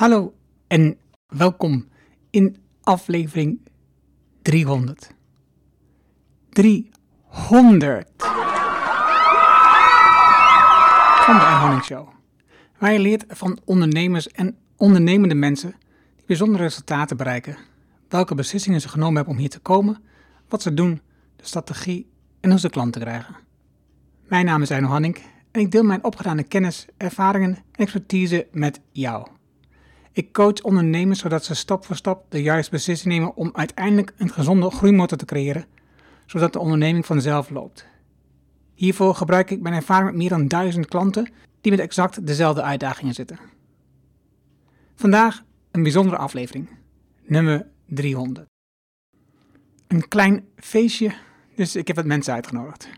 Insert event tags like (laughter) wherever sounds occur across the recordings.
Hallo en welkom in aflevering 300. 300 van de Honing Show. Waar je leert van ondernemers en ondernemende mensen die bijzondere resultaten bereiken, welke beslissingen ze genomen hebben om hier te komen, wat ze doen, de strategie en hoe ze klanten krijgen. Mijn naam is Eino Hanning en ik deel mijn opgedane kennis, ervaringen en expertise met jou. Ik coach ondernemers zodat ze stap voor stap de juiste beslissing nemen om uiteindelijk een gezonde groeimotor te creëren, zodat de onderneming vanzelf loopt. Hiervoor gebruik ik mijn ervaring met meer dan duizend klanten die met exact dezelfde uitdagingen zitten. Vandaag een bijzondere aflevering, nummer 300. Een klein feestje, dus ik heb wat mensen uitgenodigd.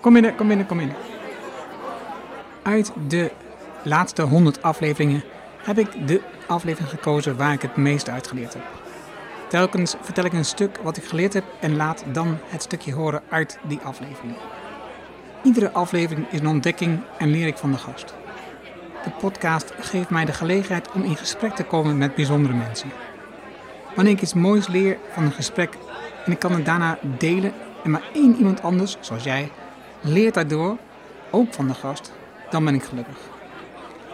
Kom binnen, kom binnen, kom binnen. Uit de laatste 100 afleveringen heb ik de aflevering gekozen waar ik het meest uitgeleerd heb. Telkens vertel ik een stuk wat ik geleerd heb en laat dan het stukje horen uit die aflevering. Iedere aflevering is een ontdekking en leer ik van de gast. De podcast geeft mij de gelegenheid om in gesprek te komen met bijzondere mensen. Wanneer ik iets moois leer van een gesprek en ik kan het daarna delen en maar één iemand anders, zoals jij, leert daardoor, ook van de gast, dan ben ik gelukkig.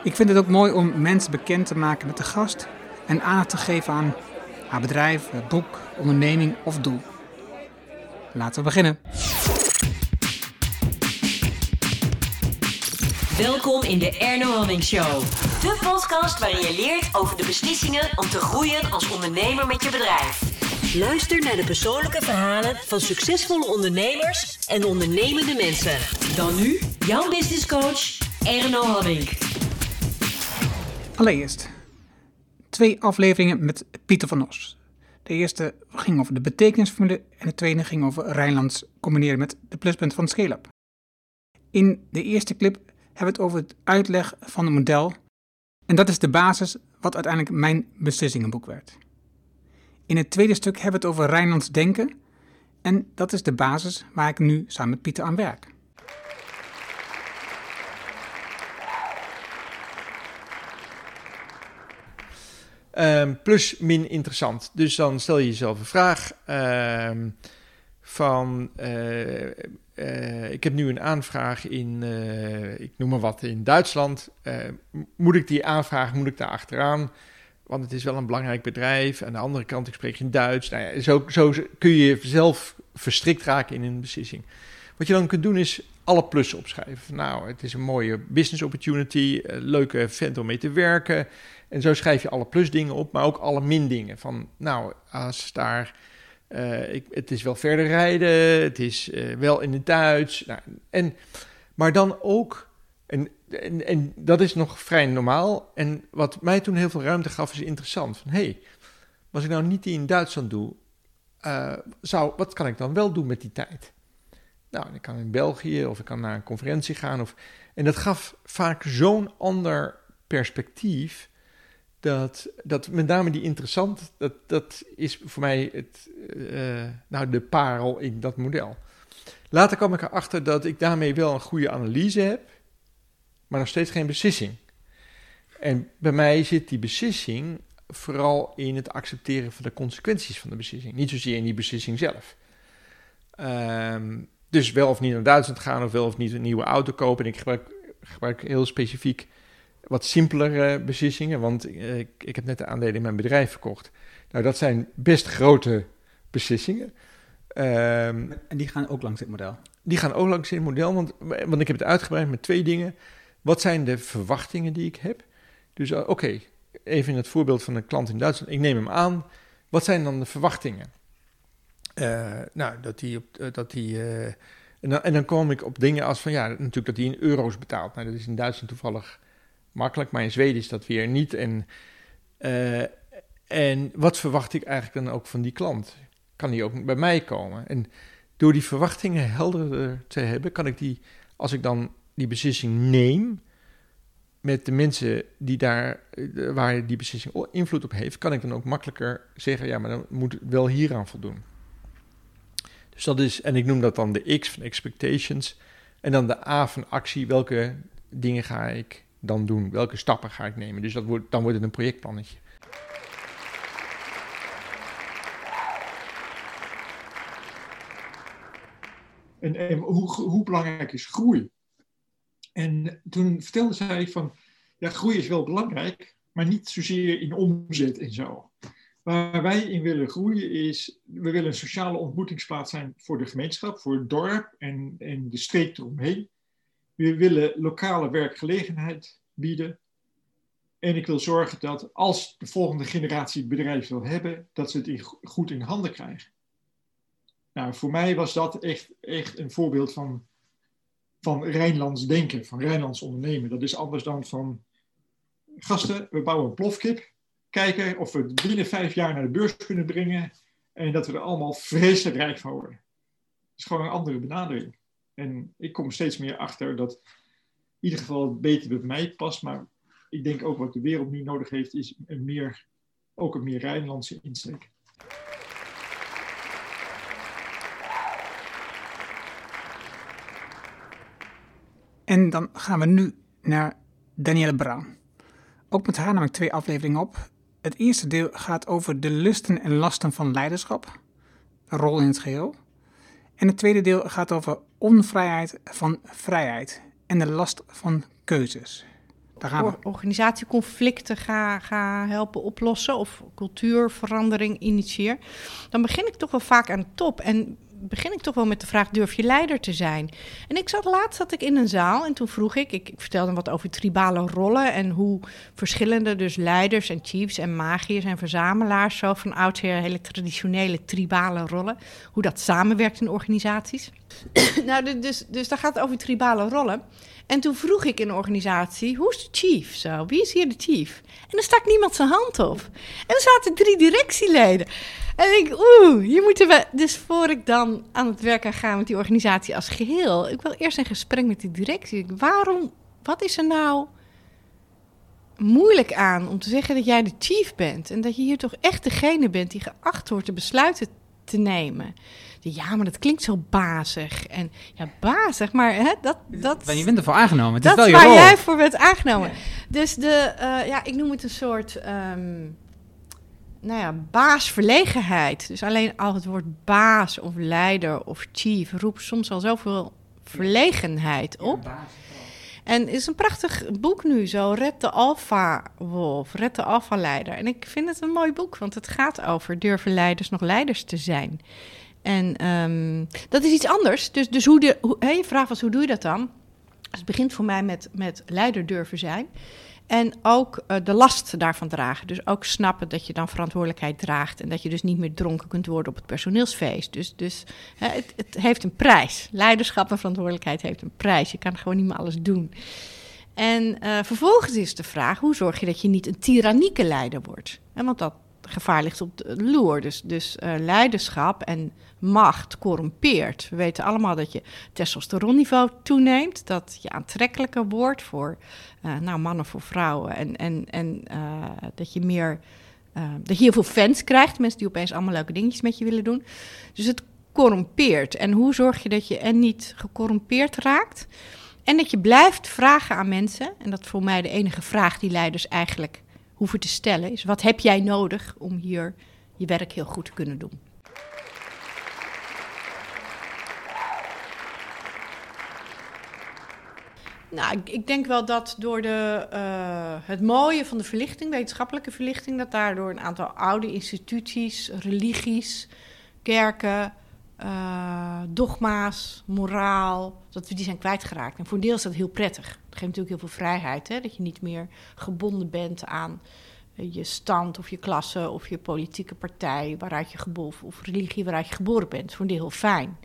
Ik vind het ook mooi om mensen bekend te maken met de gast en aandacht te geven aan haar bedrijf, boek, onderneming of doel. Laten we beginnen. Welkom in de Erno Hamming Show. De podcast waarin je leert over de beslissingen om te groeien als ondernemer met je bedrijf. Luister naar de persoonlijke verhalen van succesvolle ondernemers en ondernemende mensen. Dan nu jouw business coach Erno Hamming. Allereerst twee afleveringen met Pieter van Os. De eerste ging over de betekenisformule en de tweede ging over Rijnlands combineren met de pluspunt van Scale-up. In de eerste clip hebben we het over het uitleg van het model en dat is de basis wat uiteindelijk mijn beslissingenboek werd. In het tweede stuk hebben we het over Rijnlands denken en dat is de basis waar ik nu samen met Pieter aan werk. Um, plus min interessant. Dus dan stel je jezelf een vraag um, van... Uh, uh, ik heb nu een aanvraag in, uh, ik noem maar wat, in Duitsland. moet ik die aanvraag, moet ik daar achteraan? Want het is wel een belangrijk bedrijf. Aan de andere kant, ik spreek in Duits. Nou ja, zo, zo kun je zelf verstrikt raken in een beslissing. Wat je dan kunt doen is alle plussen opschrijven. Nou, het is een mooie business opportunity, leuke vent om mee te werken. En zo schrijf je alle plusdingen op, maar ook alle min-dingen. Van, nou, als daar... Uh, ik, het is wel verder rijden, het is uh, wel in het Duits. Nou, en, maar dan ook, en, en, en, dat is nog vrij normaal. En wat mij toen heel veel ruimte gaf, is interessant. Van, hé, hey, als ik nou niet die in Duitsland doe, uh, zou, wat kan ik dan wel doen met die tijd? Nou, ik kan in België of ik kan naar een conferentie gaan. Of, en dat gaf vaak zo'n ander perspectief dat, dat met name die interessant, dat, dat is voor mij het, uh, nou, de parel in dat model. Later kwam ik erachter dat ik daarmee wel een goede analyse heb, maar nog steeds geen beslissing. En bij mij zit die beslissing vooral in het accepteren van de consequenties van de beslissing. Niet zozeer in die beslissing zelf. Um, dus wel of niet naar Duitsland gaan of wel of niet een nieuwe auto kopen. En ik gebruik, gebruik heel specifiek wat simpelere beslissingen, want eh, ik, ik heb net de aandelen in mijn bedrijf verkocht. Nou, dat zijn best grote beslissingen. Um, en die gaan ook langs dit model? Die gaan ook langs dit model, want, want ik heb het uitgebreid met twee dingen. Wat zijn de verwachtingen die ik heb? Dus uh, oké, even in het voorbeeld van een klant in Duitsland. Ik neem hem aan. Wat zijn dan de verwachtingen? Uh, nou, dat die... Op, dat die en dan, en dan kom ik op dingen als van ja, natuurlijk dat hij in euro's betaalt. Nou, dat is in Duitsland toevallig makkelijk, maar in Zweden is dat weer niet. En, uh, en wat verwacht ik eigenlijk dan ook van die klant? Kan die ook bij mij komen? En door die verwachtingen helderder te hebben, kan ik die, als ik dan die beslissing neem, met de mensen die daar, eh, waar die beslissing invloed op heeft, kan ik dan ook makkelijker zeggen, ja, maar dan moet het wel hieraan voldoen. Dus dat is, en ik noem dat dan de X van expectations, en dan de A van actie, welke dingen ga ik dan doen? Welke stappen ga ik nemen? Dus dat wordt, dan wordt het een projectplannetje. En, en hoe, hoe belangrijk is groei? En toen vertelde zij van, ja, groei is wel belangrijk, maar niet zozeer in omzet en zo. Waar wij in willen groeien is, we willen een sociale ontmoetingsplaats zijn voor de gemeenschap, voor het dorp en, en de streek eromheen. We willen lokale werkgelegenheid bieden. En ik wil zorgen dat als de volgende generatie het bedrijf wil hebben, dat ze het goed in handen krijgen. Nou, voor mij was dat echt, echt een voorbeeld van, van Rijnlands denken, van Rijnlands ondernemen. Dat is anders dan van gasten, we bouwen een plofkip, kijken of we het binnen vijf jaar naar de beurs kunnen brengen en dat we er allemaal vreselijk rijk van worden. Het is gewoon een andere benadering. En ik kom steeds meer achter dat in ieder geval het beter bij mij past, maar ik denk ook wat de wereld nu nodig heeft, is een meer, ook een meer Rijnlandse insteek. En dan gaan we nu naar Danielle Brown. Ook met haar namelijk twee afleveringen op. Het eerste deel gaat over de lusten en lasten van leiderschap, rol in het geheel. En het tweede deel gaat over onvrijheid van vrijheid en de last van keuzes. Daar gaan we. Organisatieconflicten ga, ga helpen oplossen of cultuurverandering initieer. Dan begin ik toch wel vaak aan de top. En begin ik toch wel met de vraag: durf je leider te zijn? En ik zat laatst zat ik in een zaal en toen vroeg ik, ik, ik vertelde wat over tribale rollen en hoe verschillende dus leiders en chiefs en magiërs en verzamelaars zo van oudsher hele traditionele tribale rollen, hoe dat samenwerkt in organisaties. (coughs) nou, dus, dus daar gaat het over tribale rollen. En toen vroeg ik in de organisatie, hoe is de chief zo? Wie is hier de chief? En er stak niemand zijn hand op. En er zaten drie directieleden. En ik, oeh, hier moeten we. Dus voor ik dan aan het werk ga met die organisatie als geheel, ik wil eerst een gesprek met die directie. Waarom, wat is er nou moeilijk aan om te zeggen dat jij de chief bent en dat je hier toch echt degene bent die geacht wordt de besluiten te nemen? Ja, maar dat klinkt zo bazig. En ja, bazig, maar hè, dat... dat je bent ervoor aangenomen. Het dat is wel je waar jij voor bent aangenomen. Dus de, uh, ja, ik noem het een soort... Um, nou ja, baasverlegenheid. Dus alleen al het woord baas of leider of chief roept soms al zoveel verlegenheid op. En het is een prachtig boek nu, zo Red de Alpha Wolf, Red de Alpha Leider. En ik vind het een mooi boek, want het gaat over durven leiders nog leiders te zijn. En um, dat is iets anders. Dus, dus hoe de, hoe, je vraag was, hoe doe je dat dan? Dus het begint voor mij met, met leider durven zijn. En ook uh, de last daarvan dragen. Dus ook snappen dat je dan verantwoordelijkheid draagt. En dat je dus niet meer dronken kunt worden op het personeelsfeest. Dus, dus het, het, heeft een prijs. Leiderschap en verantwoordelijkheid heeft een prijs. Je kan gewoon niet meer alles doen. En uh, vervolgens is de vraag: hoe zorg je dat je niet een tyrannieke leider wordt? En want dat gevaar ligt op de loer. Dus, dus leiderschap en macht corrumpeert. We weten allemaal dat je testosteronniveau toeneemt, dat je aantrekkelijker wordt voor uh, nou, mannen voor vrouwen en, en, en uh, dat je meer uh, dat je heel veel fans krijgt, mensen die opeens allemaal leuke dingetjes met je willen doen. Dus het corrumpeert. En hoe zorg je dat je en niet gecorrumpeerd raakt en dat je blijft vragen aan mensen, en dat is voor mij de enige vraag die leiders eigenlijk hoeven te stellen, is wat heb jij nodig om hier je werk heel goed te kunnen doen? Nou, ik, denk wel dat door de, uh, het mooie van de verlichting, wetenschappelijke verlichting, dat daardoor een aantal oude instituties, religies, kerken, uh, dogma's, moraal, dat we die zijn kwijtgeraakt. En voor een deel is dat heel prettig. Dat geeft natuurlijk heel veel vrijheid, hè? dat je niet meer gebonden bent aan uh, je stand of je klasse of je politieke partij waaruit je geboren of religie waaruit je geboren bent. Voor een deel heel fijn.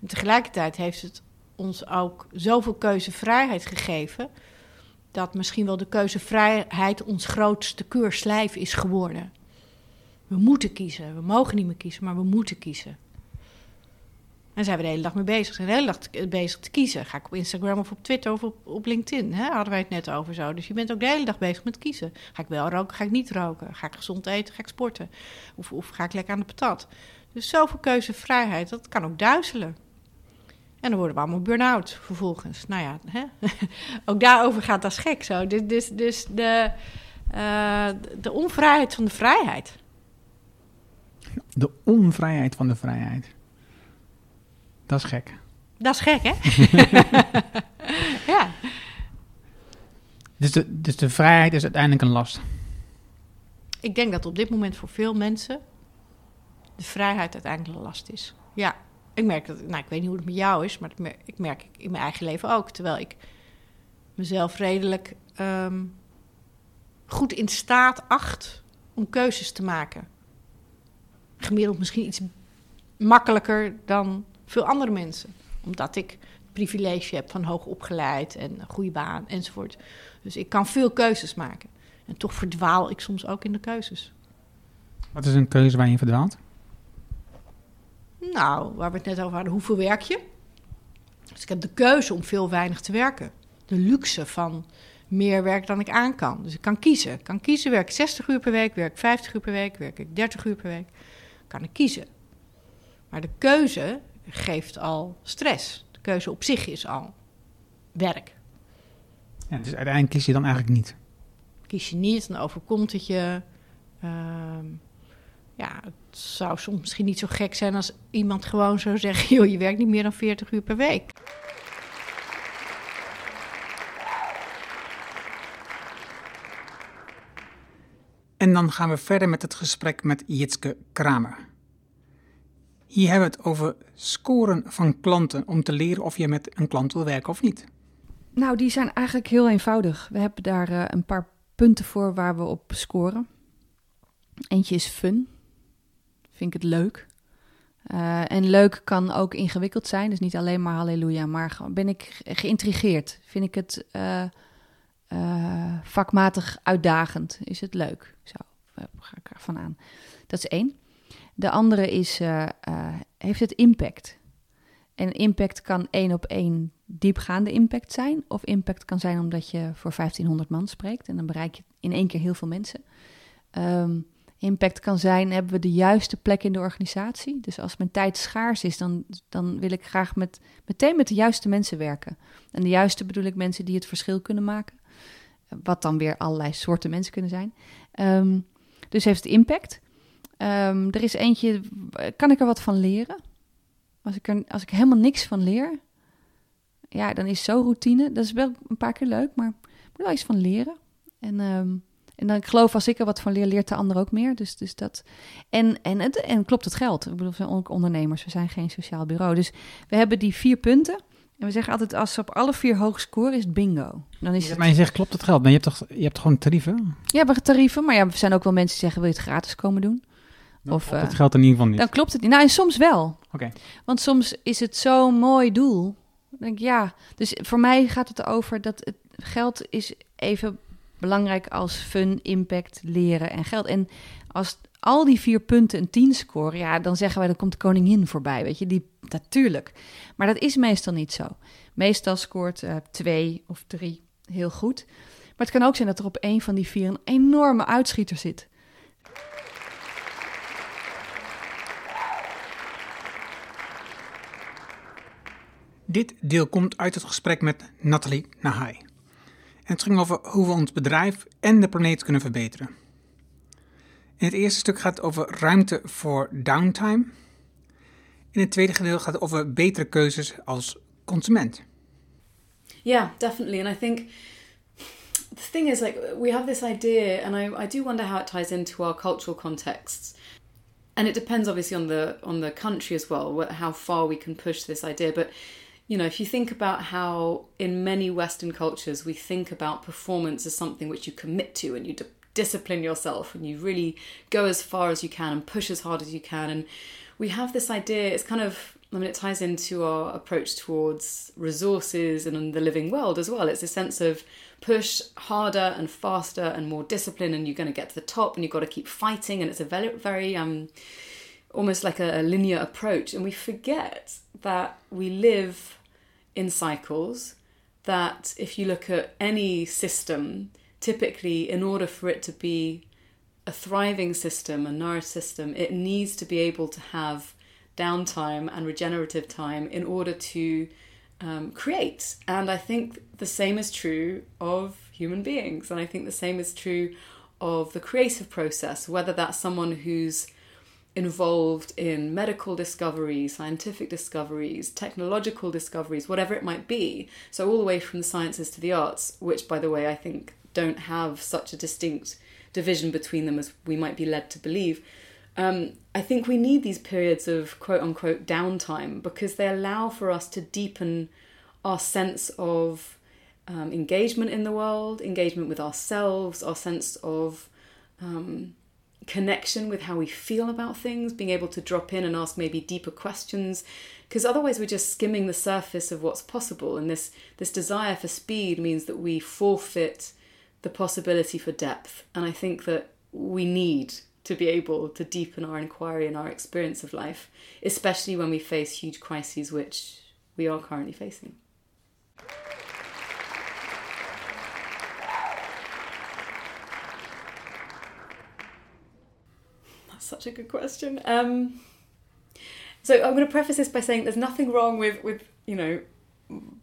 En tegelijkertijd heeft het ons ook zoveel keuzevrijheid gegeven. Dat misschien wel de keuzevrijheid ons grootste keurslijf is geworden. We moeten kiezen. We mogen niet meer kiezen, maar we moeten kiezen. En zijn we de hele dag mee bezig. Zijn de hele dag bezig te kiezen. Ga ik op Instagram of op Twitter of op, LinkedIn? Hè? Hadden wij het net over zo. Dus je bent ook de hele dag bezig met kiezen. Ga ik wel roken? Ga ik niet roken? Ga ik gezond eten? Ga ik sporten? Of, of ga ik lekker aan de patat? Dus zoveel keuzevrijheid, dat kan ook duizelen. En dan worden we allemaal burn-out vervolgens. Nou ja, hè? (laughs) ook daarover gaat dat gek zo. Dus, dus, dus de, uh, de onvrijheid van de vrijheid. De onvrijheid van de vrijheid. Dat is gek. Dat is gek, hè? (laughs) (laughs) ja. Dus de, dus de vrijheid is uiteindelijk een last. Ik denk dat op dit moment voor veel mensen de vrijheid uiteindelijk een last is. Ja, ik merk dat, nou, ik weet niet hoe het met jou is, maar ik merk, in mijn eigen leven ook. Terwijl ik mezelf redelijk ehm, goed in staat acht om keuzes te maken. Gemiddeld misschien iets makkelijker dan veel andere mensen. Omdat ik privilege heb van hoog opgeleid en een goede baan enzovoort. Dus ik kan veel keuzes maken. En toch verdwaal ik soms ook in de keuzes. Wat is een keuze waar je verdwaalt? Nou, waar we het net over hadden, hoeveel werk je? Dus ik heb de keuze om veel weinig te werken. De luxe van meer werk dan ik aan kan. Dus ik kan kiezen. Ik kan kiezen, werk ik 60 uur per week, werk ik 50 uur per week, werk ik 30 uur per week. Kan ik kiezen. Maar de keuze geeft al stress. De keuze op zich is al werk. Ja, dus uiteindelijk kies je dan eigenlijk niet? Kies je niet, dan overkomt het je. Uh, ja, het zou soms misschien niet zo gek zijn als iemand gewoon zou zeggen: (laughs) joh, je werkt niet meer dan 40 uur per week. En dan gaan we verder met het gesprek met Jitske Kramer. Hier hebben we het over scoren van klanten om te leren of je met een klant wil werken of niet. Nou, die zijn eigenlijk heel eenvoudig. We hebben daar uh, een paar punten voor waar we op scoren. Eentje is fun. Vind ik het leuk. Uh, en leuk kan ook ingewikkeld zijn, dus niet alleen maar halleluja, maar ben ik geïntrigeerd? Vind ik het uh, vakmatig uitdagend? Is het leuk? Zo ga ik ervan aan. Dat is één. De andere is, heeft het impact? En impact kan één op één diepgaande impact zijn. Of impact kan zijn omdat je voor 1500 man spreekt. En dan bereik je in één keer heel veel mensen. Um, impact kan zijn, hebben we de juiste plek in de organisatie. Dus als mijn tijd schaars is, dan, dan wil ik graag met, meteen met de juiste mensen werken. En de juiste bedoel ik mensen die het verschil kunnen maken. Wat dan weer allerlei soorten mensen kunnen zijn. Um, dus heeft het impact. Um, er is eentje, kan ik er wat van leren? Als ik er als ik helemaal niks van leer, ja, dan is zo routine. Dat is wel een paar keer leuk, maar ik moet wel iets van leren. En, um, en dan ik geloof als ik er wat van leer, leert de ander ook meer. Dus, dus dat. En, en, het, en klopt het geld? Ik bedoel, we zijn ook ondernemers, we zijn geen sociaal bureau. Dus we hebben die vier punten. En we zeggen altijd, als ze op alle vier hoog scoren, is het bingo. Dan is het... Maar je zegt, klopt het geld? Maar je hebt toch je hebt gewoon tarieven? Ja, we hebben tarieven. Maar ja, er zijn ook wel mensen die zeggen, wil je het gratis komen doen? Of, uh, het geldt in ieder geval niet. Dan klopt het niet. Nou, en soms wel. Oké. Okay. Want soms is het zo'n mooi doel. Dan denk ik, ja. Dus voor mij gaat het erover dat het geld is even belangrijk als fun, impact, leren en geld. En als al die vier punten een 10 scoren, ja, dan zeggen wij dan komt de koningin voorbij, weet je, die natuurlijk. Maar dat is meestal niet zo. Meestal scoort uh, twee of drie heel goed. Maar het kan ook zijn dat er op een van die vier een enorme uitschieter zit. Dit deel komt uit het gesprek met Nathalie Nahai. En het ging over hoe we ons bedrijf en de planeet kunnen verbeteren. In het eerste stuk gaat het over ruimte voor downtime. In het tweede gedeelte gaat het over betere keuzes als consument. Yeah, definitely. And I think the thing is, like, we have this idea, and I, I do wonder how it ties into our cultural contexts. And it depends, obviously, on the on the country as well, how far we can push this idea. But you know, if you think about how in many Western cultures we think about performance as something which you commit to and you d- discipline yourself and you really go as far as you can and push as hard as you can. And we have this idea, it's kind of, I mean, it ties into our approach towards resources and the living world as well. It's a sense of push harder and faster and more discipline, and you're going to get to the top and you've got to keep fighting. And it's a very, very, um, almost like a, a linear approach. And we forget that we live in cycles that if you look at any system, typically in order for it to be a thriving system, a nourished system, it needs to be able to have downtime and regenerative time in order to um, create. And I think the same is true of human beings. And I think the same is true of the creative process, whether that's someone who's involved in medical discoveries, scientific discoveries, technological discoveries, whatever it might be. So, all the way from the sciences to the arts, which, by the way, I think don't have such a distinct division between them as we might be led to believe. Um, I think we need these periods of quote unquote downtime because they allow for us to deepen our sense of um, engagement in the world, engagement with ourselves, our sense of um, connection with how we feel about things, being able to drop in and ask maybe deeper questions, because otherwise we're just skimming the surface of what's possible. And this this desire for speed means that we forfeit the possibility for depth. And I think that we need to be able to deepen our inquiry and our experience of life, especially when we face huge crises, which we are currently facing. Such a good question. Um, so I'm going to preface this by saying there's nothing wrong with with you know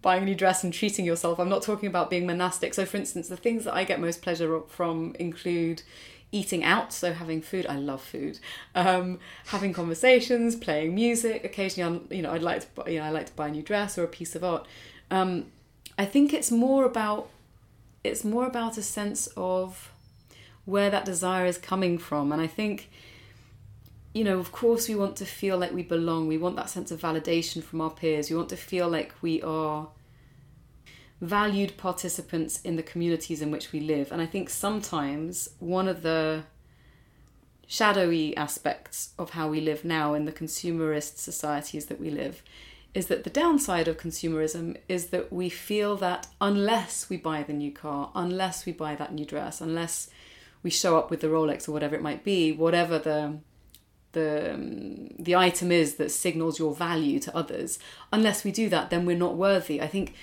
buying a new dress and treating yourself. I'm not talking about being monastic. So, for instance, the things that I get most pleasure from include eating out, so having food. I love food. Um, having conversations, playing music. Occasionally, I'm, you know, I'd like to, you know, I like to buy a new dress or a piece of art. Um, I think it's more about it's more about a sense of where that desire is coming from, and I think you know, of course, we want to feel like we belong. We want that sense of validation from our peers. We want to feel like we are valued participants in the communities in which we live. And I think sometimes one of the shadowy aspects of how we live now in the consumerist societies that we live is that the downside of consumerism is that we feel that unless we buy the new car, unless we buy that new dress, unless we show up with the Rolex or whatever it might be, whatever the the um, the item is that signals your value to others. Unless we do that then we're not worthy. I think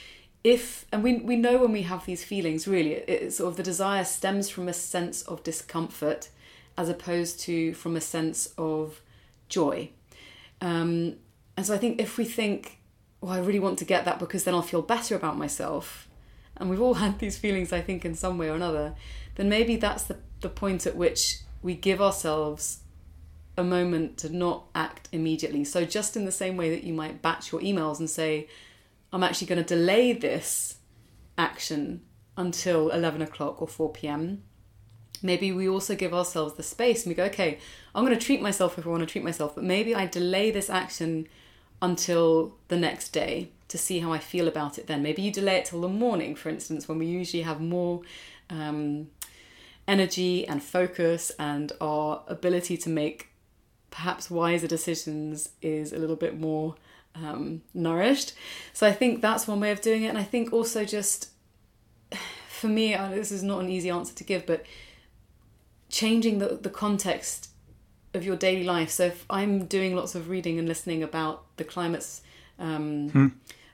if and we we know when we have these feelings really it, it sort of the desire stems from a sense of discomfort as opposed to from a sense of joy. Um, and so i think if we think oh i really want to get that because then i'll feel better about myself and we've all (laughs) had these feelings i think in some way or another then maybe that's the, the point at which we give ourselves a moment to not act immediately. So, just in the same way that you might batch your emails and say, I'm actually going to delay this action until 11 o'clock or 4 p.m., maybe we also give ourselves the space and we go, okay, I'm going to treat myself if I want to treat myself, but maybe I delay this action until the next day to see how I feel about it then. Maybe you delay it till the morning, for instance, when we usually have more. Um, energy and focus and our ability to make perhaps wiser decisions is a little bit more um, nourished. So I think that's one way of doing it. And I think also just (sighs) for me, this is not an easy answer to give, but changing the, the context of your daily life. So if I'm doing lots of reading and listening about the climate's um, hmm.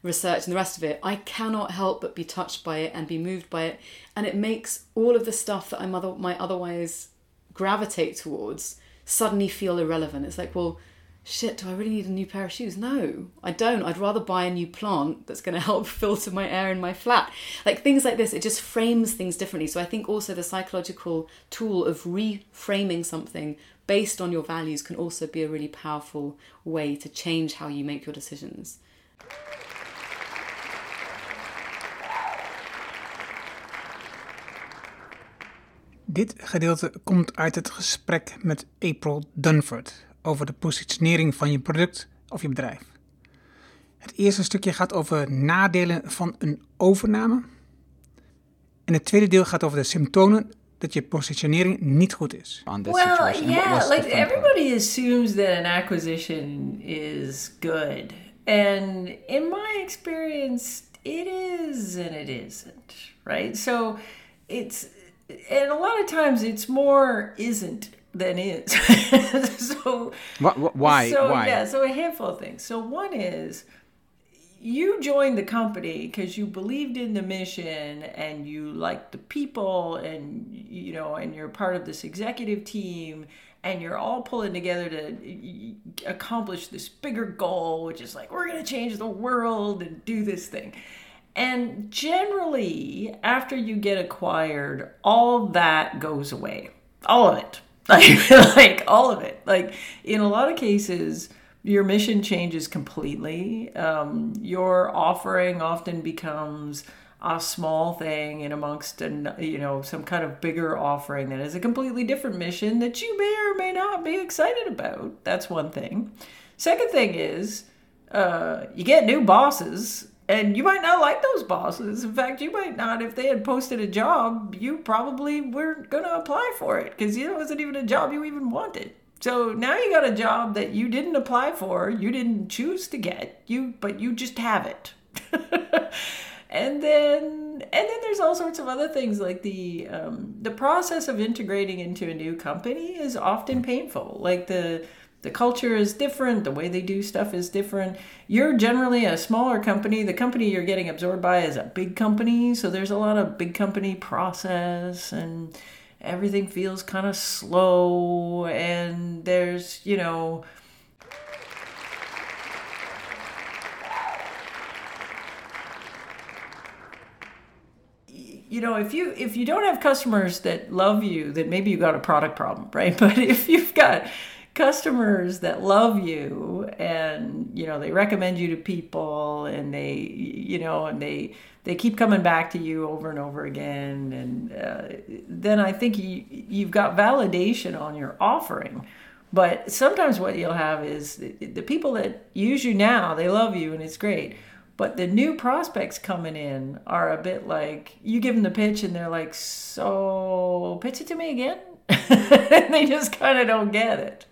research and the rest of it, I cannot help but be touched by it and be moved by it. And it makes all of the stuff that I might otherwise gravitate towards suddenly feel irrelevant. It's like, well, shit, do I really need a new pair of shoes? No, I don't. I'd rather buy a new plant that's going (laughs) to help filter my air in my flat. Like things like this, it just frames things differently. So I think also the psychological tool of reframing something based on your values can also be a really powerful way to change how you make your decisions. Dit gedeelte komt uit het gesprek met April Dunford over de positionering van je product of je bedrijf. Het eerste stukje gaat over nadelen van een overname. En het tweede deel gaat over de symptomen dat je positionering niet goed is. On this well, situation. yeah, like everybody assumes that an acquisition is good. And in my experience, it is and it isn't, right? So it's and a lot of times it's more isn't than is. (laughs) so what, why? So why? yeah, so a handful of things. So one is you joined the company because you believed in the mission and you liked the people and you know and you're part of this executive team and you're all pulling together to accomplish this bigger goal which is like we're going to change the world and do this thing and generally after you get acquired all that goes away all of it (laughs) like, like all of it like in a lot of cases your mission changes completely. Um, your offering often becomes a small thing in amongst an you know some kind of bigger offering that is a completely different mission that you may or may not be excited about. That's one thing. Second thing is uh, you get new bosses and you might not like those bosses. In fact, you might not. If they had posted a job, you probably weren't going to apply for it because you know it wasn't even a job you even wanted. So now you got a job that you didn't apply for, you didn't choose to get, you but you just have it. (laughs) and then and then there's all sorts of other things like the um, the process of integrating into a new company is often painful. Like the the culture is different, the way they do stuff is different. You're generally a smaller company. The company you're getting absorbed by is a big company, so there's a lot of big company process and everything feels kind of slow and there's, you know, you know if you if you don't have customers that love you then maybe you got a product problem right (laughs) but if you've got customers that love you and you know they recommend you to people and they you know and they they keep coming back to you over and over again. And uh, then i think you you've got validation on your offering. But sometimes what you'll have is the, the people that use you now they love you and it's great. But the new prospects coming in are a bit like you give them the pitch and they're like so pitch it to me again (laughs) they just kind of don't get it.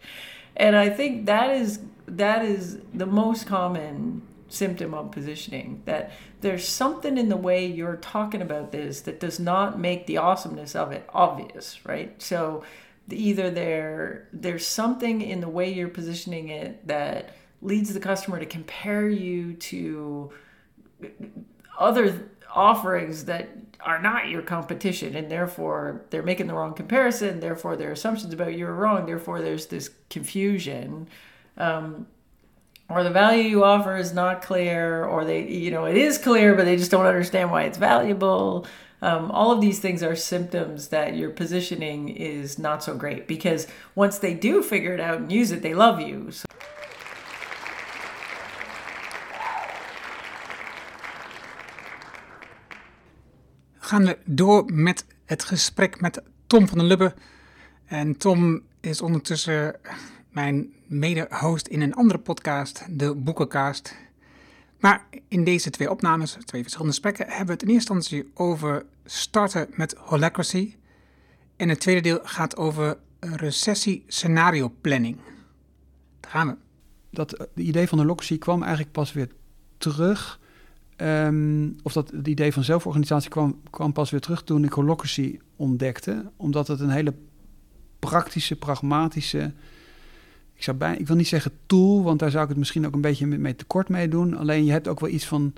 And i think that is that is the most common symptom of positioning that there's something in the way you're talking about this that does not make the awesomeness of it obvious right? So either there there's something in the way you're positioning it that leads the customer to compare you to other offerings that are not your competition and therefore they're making the wrong comparison therefore their assumptions about you are wrong therefore there's this confusion. Um, or the value you offer is not clear or they you know it is clear but they just don't understand why it's valuable. Um, all of these things are symptoms that your positioning is not so great because once they do figure it out and use it they love you. So gaan we door met het gesprek met Tom van der Lubbe. En Tom is ondertussen mijn mede-host in een andere podcast, de Boekencast. Maar in deze twee opnames, twee verschillende gesprekken, hebben we het in eerste instantie over starten met Holacracy. En het tweede deel gaat over recessie-scenario planning. Daar gaan we. Dat het idee van Holacracy kwam eigenlijk pas weer terug. Um, of dat het idee van zelforganisatie kwam, kwam pas weer terug toen ik Holacracy ontdekte. Omdat het een hele praktische, pragmatische ik, zou bij, ik wil niet zeggen tool, want daar zou ik het misschien ook een beetje mee tekort mee doen. Alleen je hebt ook wel iets van,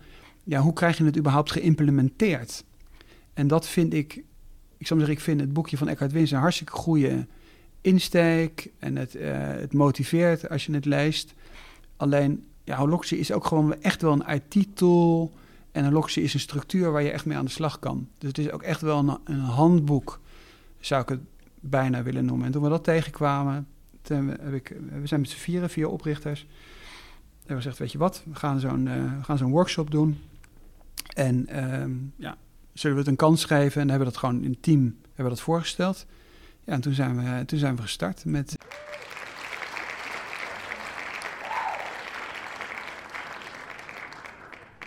ja, hoe krijg je het überhaupt geïmplementeerd? En dat vind ik, ik zou zeggen, ik vind het boekje van Eckhart Wins een hartstikke goede insteek. En het, uh, het motiveert als je het leest. Alleen, ja, Holocracy is ook gewoon echt wel een IT-tool. En Holocracy is een structuur waar je echt mee aan de slag kan. Dus het is ook echt wel een, een handboek, zou ik het bijna willen noemen. En toen we dat tegenkwamen, heb ik, we zijn met z'n vieren, vier oprichters. En we gezegd, weet je wat, we gaan zo'n uh, gaan zo'n workshop doen. En um, ja, zullen we het een kans geven? En hebben we dat gewoon in team hebben we dat voorgesteld. Ja, en toen zijn we, toen zijn we gestart met...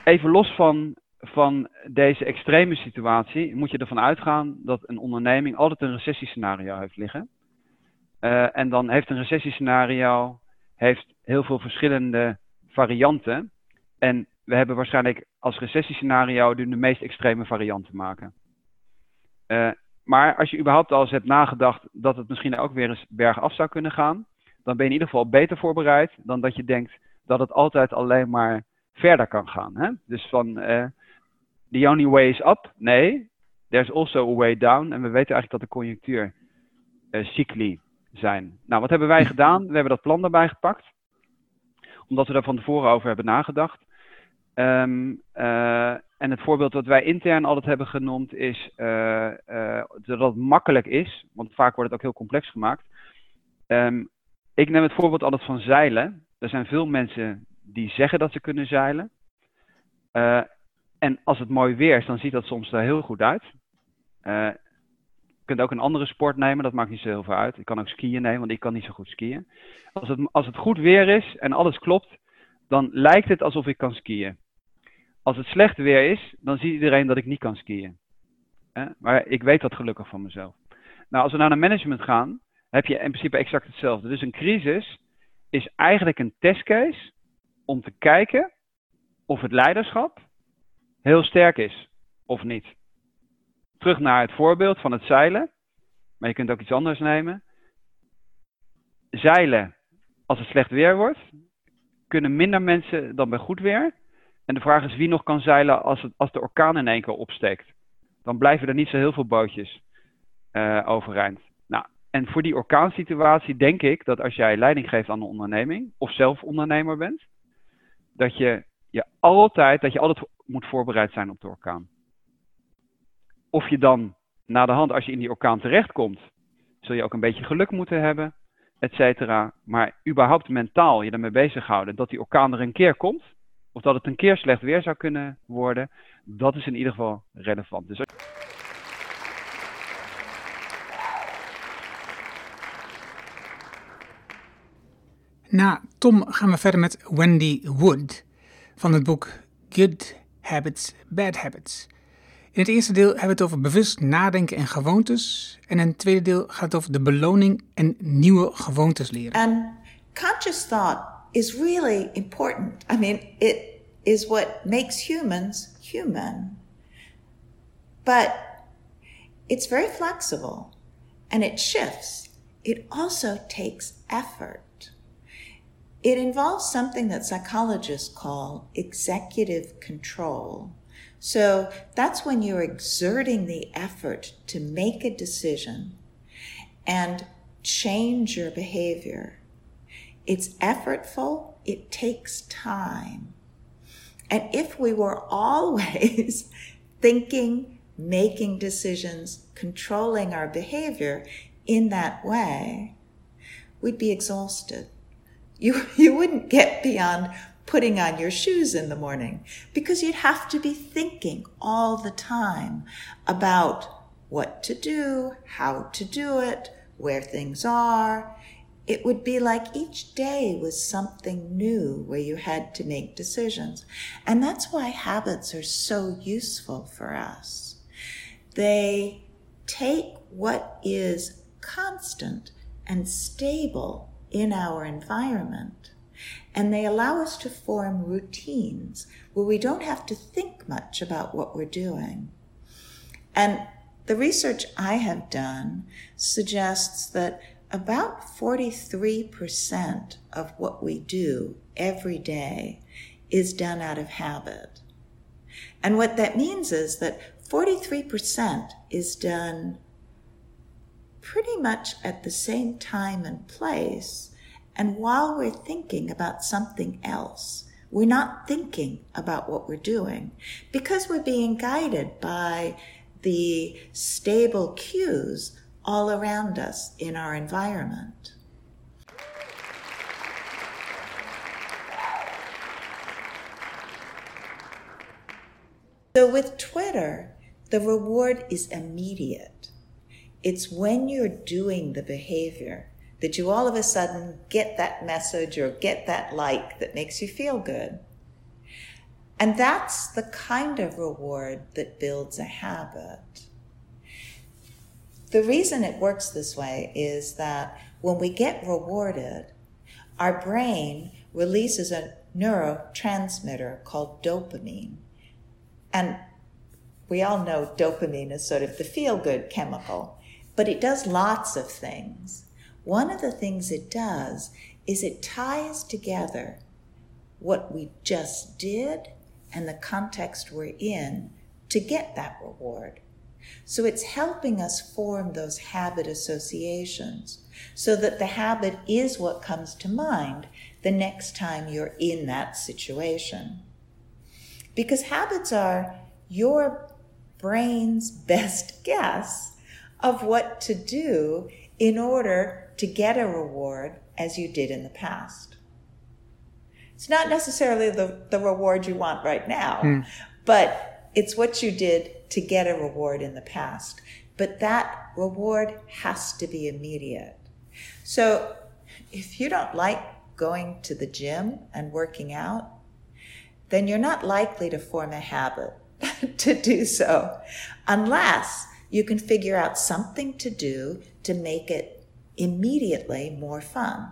Even los van, van deze extreme situatie, moet je ervan uitgaan dat een onderneming altijd een recessiescenario heeft liggen. Uh, en dan heeft een recessiescenario heeft heel veel verschillende varianten. En we hebben waarschijnlijk als recessiescenario de meest extreme varianten maken. Uh, maar als je überhaupt al eens hebt nagedacht dat het misschien ook weer eens bergaf zou kunnen gaan, dan ben je in ieder geval beter voorbereid dan dat je denkt dat het altijd alleen maar verder kan gaan. Hè? Dus van uh, the only way is up. Nee, there's also a way down. En we weten eigenlijk dat de conjunctuur uh, cycli zijn. Nou, wat hebben wij gedaan? We hebben dat plan daarbij gepakt. Omdat we daar van tevoren over hebben nagedacht. Um, uh, en het voorbeeld dat wij intern altijd hebben genoemd is uh, dat het makkelijk is, want vaak wordt het ook heel complex gemaakt. Um, ik neem het voorbeeld altijd van zeilen. Er zijn veel mensen die zeggen dat ze kunnen zeilen. Uh, en als het mooi weer is, dan ziet dat soms er heel goed uit. je kunt ook een andere sport nemen, dat maakt niet zo heel veel uit. Ik kan ook skiën nemen, want ik kan niet zo goed skiën. Als het, als het goed weer is en alles klopt, dan lijkt het alsof ik kan skiën. Als het slecht weer is, dan ziet iedereen dat ik niet kan skiën. Maar ik weet dat gelukkig van mezelf. Nou, als we naar een management gaan, heb je in principe exact hetzelfde. Dus een crisis is eigenlijk een testcase om te kijken of het leiderschap heel sterk is of niet. Terug naar het voorbeeld van het zeilen, maar je kunt ook iets anders nemen. Zeilen als het slecht weer wordt, kunnen minder mensen dan bij goed weer. En de vraag is wie nog kan zeilen als, als de orkaan in één keer opsteekt. Dan blijven er niet zo heel veel bootjes uh, overeind. Nou, en voor die orkaansituatie denk ik dat als jij leiding geeft aan een onderneming, of zelf ondernemer bent, dat je, je altijd, dat je altijd moet voorbereid zijn op de orkaan. Of je dan na de hand, als je in die orkaan terechtkomt, zul je ook een beetje geluk moeten hebben, et cetera. Maar überhaupt mentaal je ermee bezighouden dat die orkaan er een keer komt, of dat het een keer slecht weer zou kunnen worden, dat is in ieder geval relevant. Dus Na Tom gaan we verder met Wendy Wood van het boek Good Habits, Bad Habits. In het eerste deel hebben we het over bewust nadenken en gewoontes. En in het tweede deel gaat het over de beloning en nieuwe gewoontes leren. And conscious thought is really important. I mean, it is what makes humans human. But it's very flexible and it shifts. It also takes effort. It involves something that psychologists call executive control. So that's when you're exerting the effort to make a decision and change your behavior. It's effortful, it takes time. And if we were always (laughs) thinking, making decisions, controlling our behavior in that way, we'd be exhausted. You, (laughs) you wouldn't get beyond putting on your shoes in the morning because you'd have to be thinking all the time about what to do, how to do it, where things are. It would be like each day was something new where you had to make decisions. And that's why habits are so useful for us. They take what is constant and stable in our environment. And they allow us to form routines where we don't have to think much about what we're doing. And the research I have done suggests that about 43% of what we do every day is done out of habit. And what that means is that 43% is done pretty much at the same time and place. And while we're thinking about something else, we're not thinking about what we're doing because we're being guided by the stable cues all around us in our environment. So with Twitter, the reward is immediate. It's when you're doing the behavior that you all of a sudden get that message or get that like that makes you feel good. And that's the kind of reward that builds a habit. The reason it works this way is that when we get rewarded, our brain releases a neurotransmitter called dopamine. And we all know dopamine is sort of the feel good chemical but it does lots of things. One of the things it does is it ties together what we just did and the context we're in to get that reward. So it's helping us form those habit associations so that the habit is what comes to mind the next time you're in that situation. Because habits are your brain's (laughs) best guess of what to do in order to get a reward as you did in the past. It's not necessarily the, the reward you want right now, mm. but it's what you did to get a reward in the past. But that reward has to be immediate. So if you don't like going to the gym and working out, then you're not likely to form a habit (laughs) to do so unless you can figure out something to do to make it immediately more fun.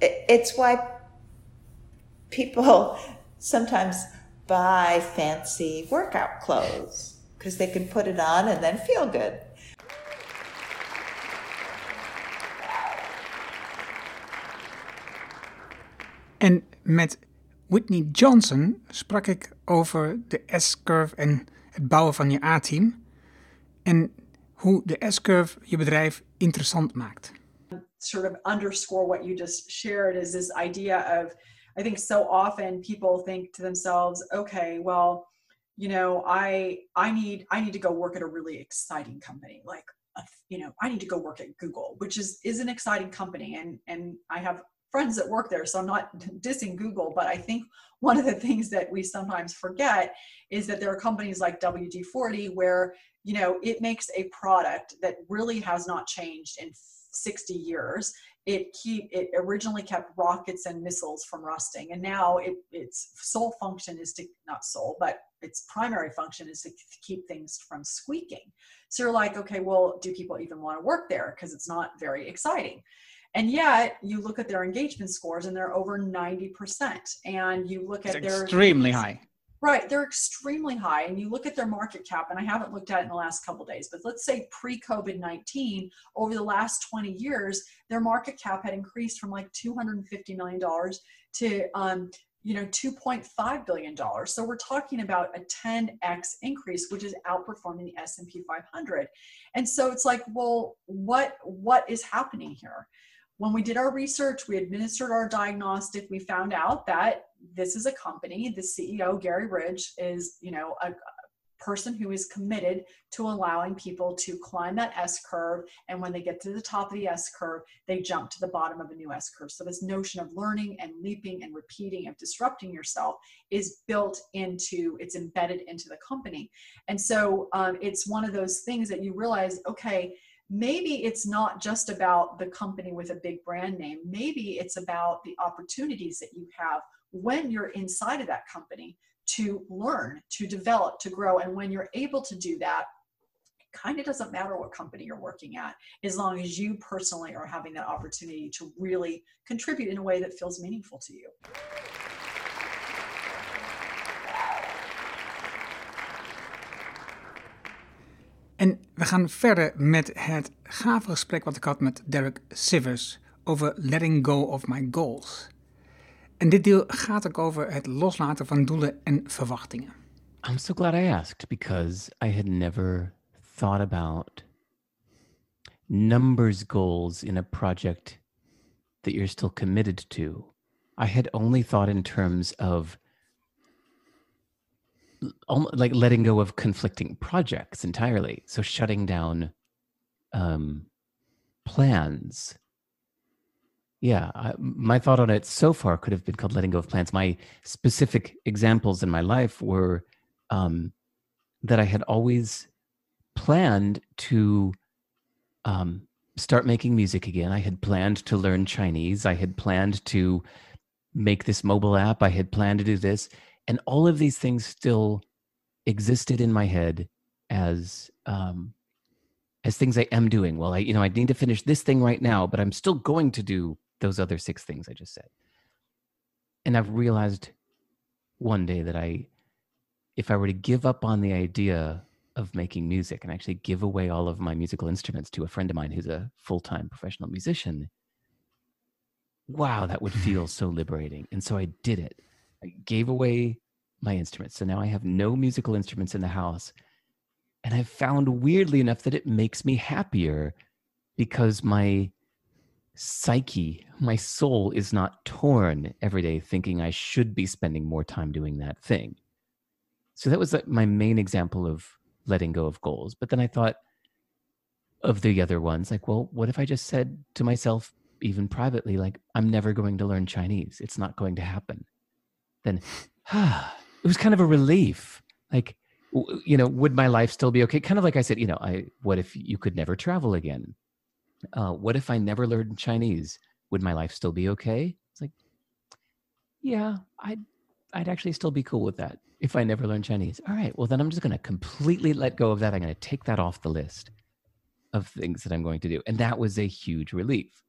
It's why people (laughs) sometimes buy fancy workout clothes because they can put it on and then feel good. En met Whitney Johnson sprak ik over de S-curve en het bouwen van je A-team. En hoe de S-curve je bedrijf interessant maakt. Sort of underscore what you just shared is this idea of I think so often people think to themselves, okay, well, you know, I I need I need to go work at a really exciting company, like uh, you know, I need to go work at Google, which is is an exciting company, and and I have friends that work there, so I'm not (laughs) dissing Google, but I think one of the things that we sometimes forget is that there are companies like WD-40 where you know it makes a product that really has not changed in 60 years. It keep it originally kept rockets and missiles from rusting and now it, its sole function is to not sole but its primary function is to keep things from squeaking. So you're like okay well do people even want to work there? Because it's not very exciting. And yet you look at their engagement scores and they're over 90% and you look at it's their extremely high Right, they're extremely high, and you look at their market cap, and I haven't looked at it in the last couple days, but let's say pre-COVID nineteen, over the last twenty years, their market cap had increased from like two hundred and fifty million dollars to um, you know 2.5 billion dollars. So we're talking about a 10x increase, which is outperforming the S&P 500. And so it's like, well, what what is happening here? when we did our research, we administered our diagnostic, we found out that this is a company, the CEO, Gary Ridge, is, you know, a, person who is committed to allowing people to climb that S curve. And when they get to the top of the S curve, they jump to the bottom of a new S curve. So, this notion of learning and leaping and repeating and disrupting yourself is built into, it's embedded into the company. And so, um, it's one of those things that you realize, okay, maybe it's not just about the company with a big brand name. Maybe it's about the opportunities that you have when you're inside of that company to learn, to develop, to grow. And when you're able to do that, kind of doesn't matter what company you're working at, as long as you personally are having that opportunity to really contribute in a way that feels meaningful to you. En we gaan verder met het gave gesprek wat ik had met Derek Sivers over letting go of my goals. En dit deel gaat ook over het loslaten van doelen en verwachtingen. I'm so glad I asked because I had never thought about numbers goals in a project that you're still committed to. I had only thought in terms of like letting go of conflicting projects entirely. So shutting down um, plans. Yeah, I, my thought on it so far could have been called letting go of plans. My specific examples in my life were um, that I had always planned to um, start making music again. I had planned to learn Chinese. I had planned to make this mobile app. I had planned to do this and all of these things still existed in my head as um, as things I am doing. Well, I you know I need to finish this thing right now, but I'm still going to do those other six things I just said. And I've realized one day that I, if I were to give up on the idea of making music and actually give away all of my musical instruments to a friend of mine who's a full time professional musician, wow, that would (laughs) feel so liberating. And so I did it. I gave away my instruments. So now I have no musical instruments in the house. And I've found weirdly enough that it makes me happier because my psyche, my soul is not torn every day thinking I should be spending more time doing that thing. So that was like my main example of letting go of goals. But then I thought of the other ones like, well, what if I just said to myself, even privately, like, I'm never going to learn Chinese. It's not going to happen. Then, ah, (sighs) it was kind of a relief. Like, you know, would my life still be okay? Kind of like I said, you know, I what if you could never travel again? Uh, what if I never learned Chinese? Would my life still be okay? It's like, yeah, I'd I'd actually still be cool with that if I never learned Chinese. All right, well then I'm just going to completely let go of that. I'm going to take that off the list of things that I'm going to do, and that was a huge relief.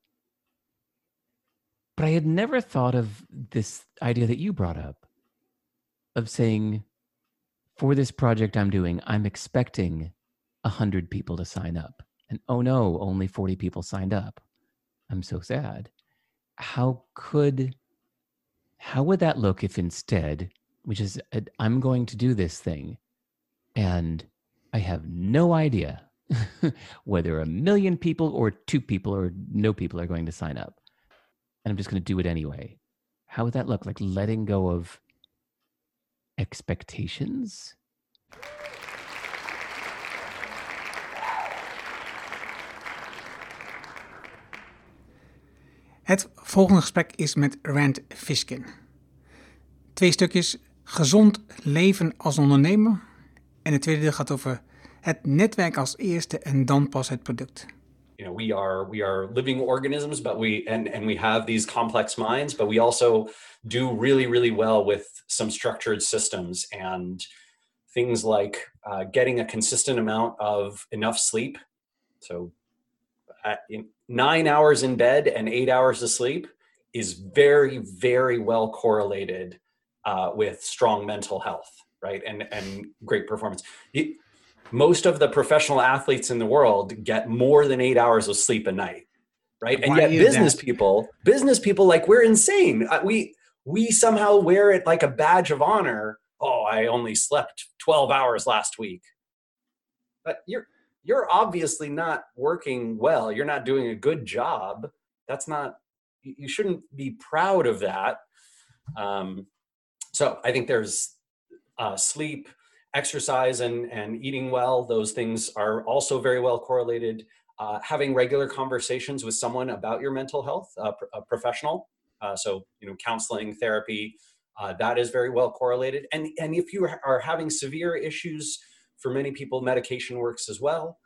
But I had never thought of this idea that you brought up of saying, for this project I'm doing, I'm expecting 100 people to sign up. And oh no, only 40 people signed up. I'm so sad. How could, how would that look if instead, which is, uh, I'm going to do this thing and I have no idea (laughs) whether a million people or two people or no people are going to sign up and I'm just going to do it anyway. How would that look? Like letting go of expectations? Het volgende gesprek is met Rand Fishkin. Twee stukjes gezond leven als ondernemer. En het tweede deel gaat over het netwerk als eerste en dan pas het product. you know we are we are living organisms but we and and we have these complex minds but we also do really really well with some structured systems and things like uh, getting a consistent amount of enough sleep so in nine hours in bed and eight hours of sleep is very very well correlated uh, with strong mental health right? And and great performance. It, most of the professional athletes in the world get more than eight hours of sleep a night right? And yet business that? people business people like we're insane. Uh, we we somehow wear it like a badge of honor. Oh i only slept 12 hours last week. But you're you're obviously not working well you're not doing a good job that's not you shouldn't be proud of that um, so i think there's uh, sleep exercise and, and eating well, those things are also very well correlated. Uh, having regular conversations with someone about your mental health, uh, a professional, uh, so you know, counseling, therapy, uh, that is very well correlated. And and if you are having severe issues, for many people, medication works as well.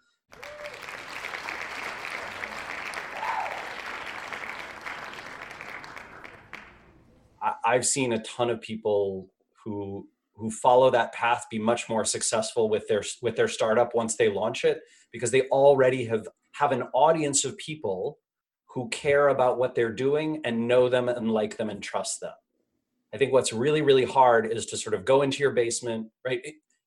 I've seen a ton of people who who follow that path be much more successful with their with their startup once they launch it because they already have have an audience of people who care about what they're doing and know them and like them and trust them. I think what's really really hard is to sort of go into your basement, right?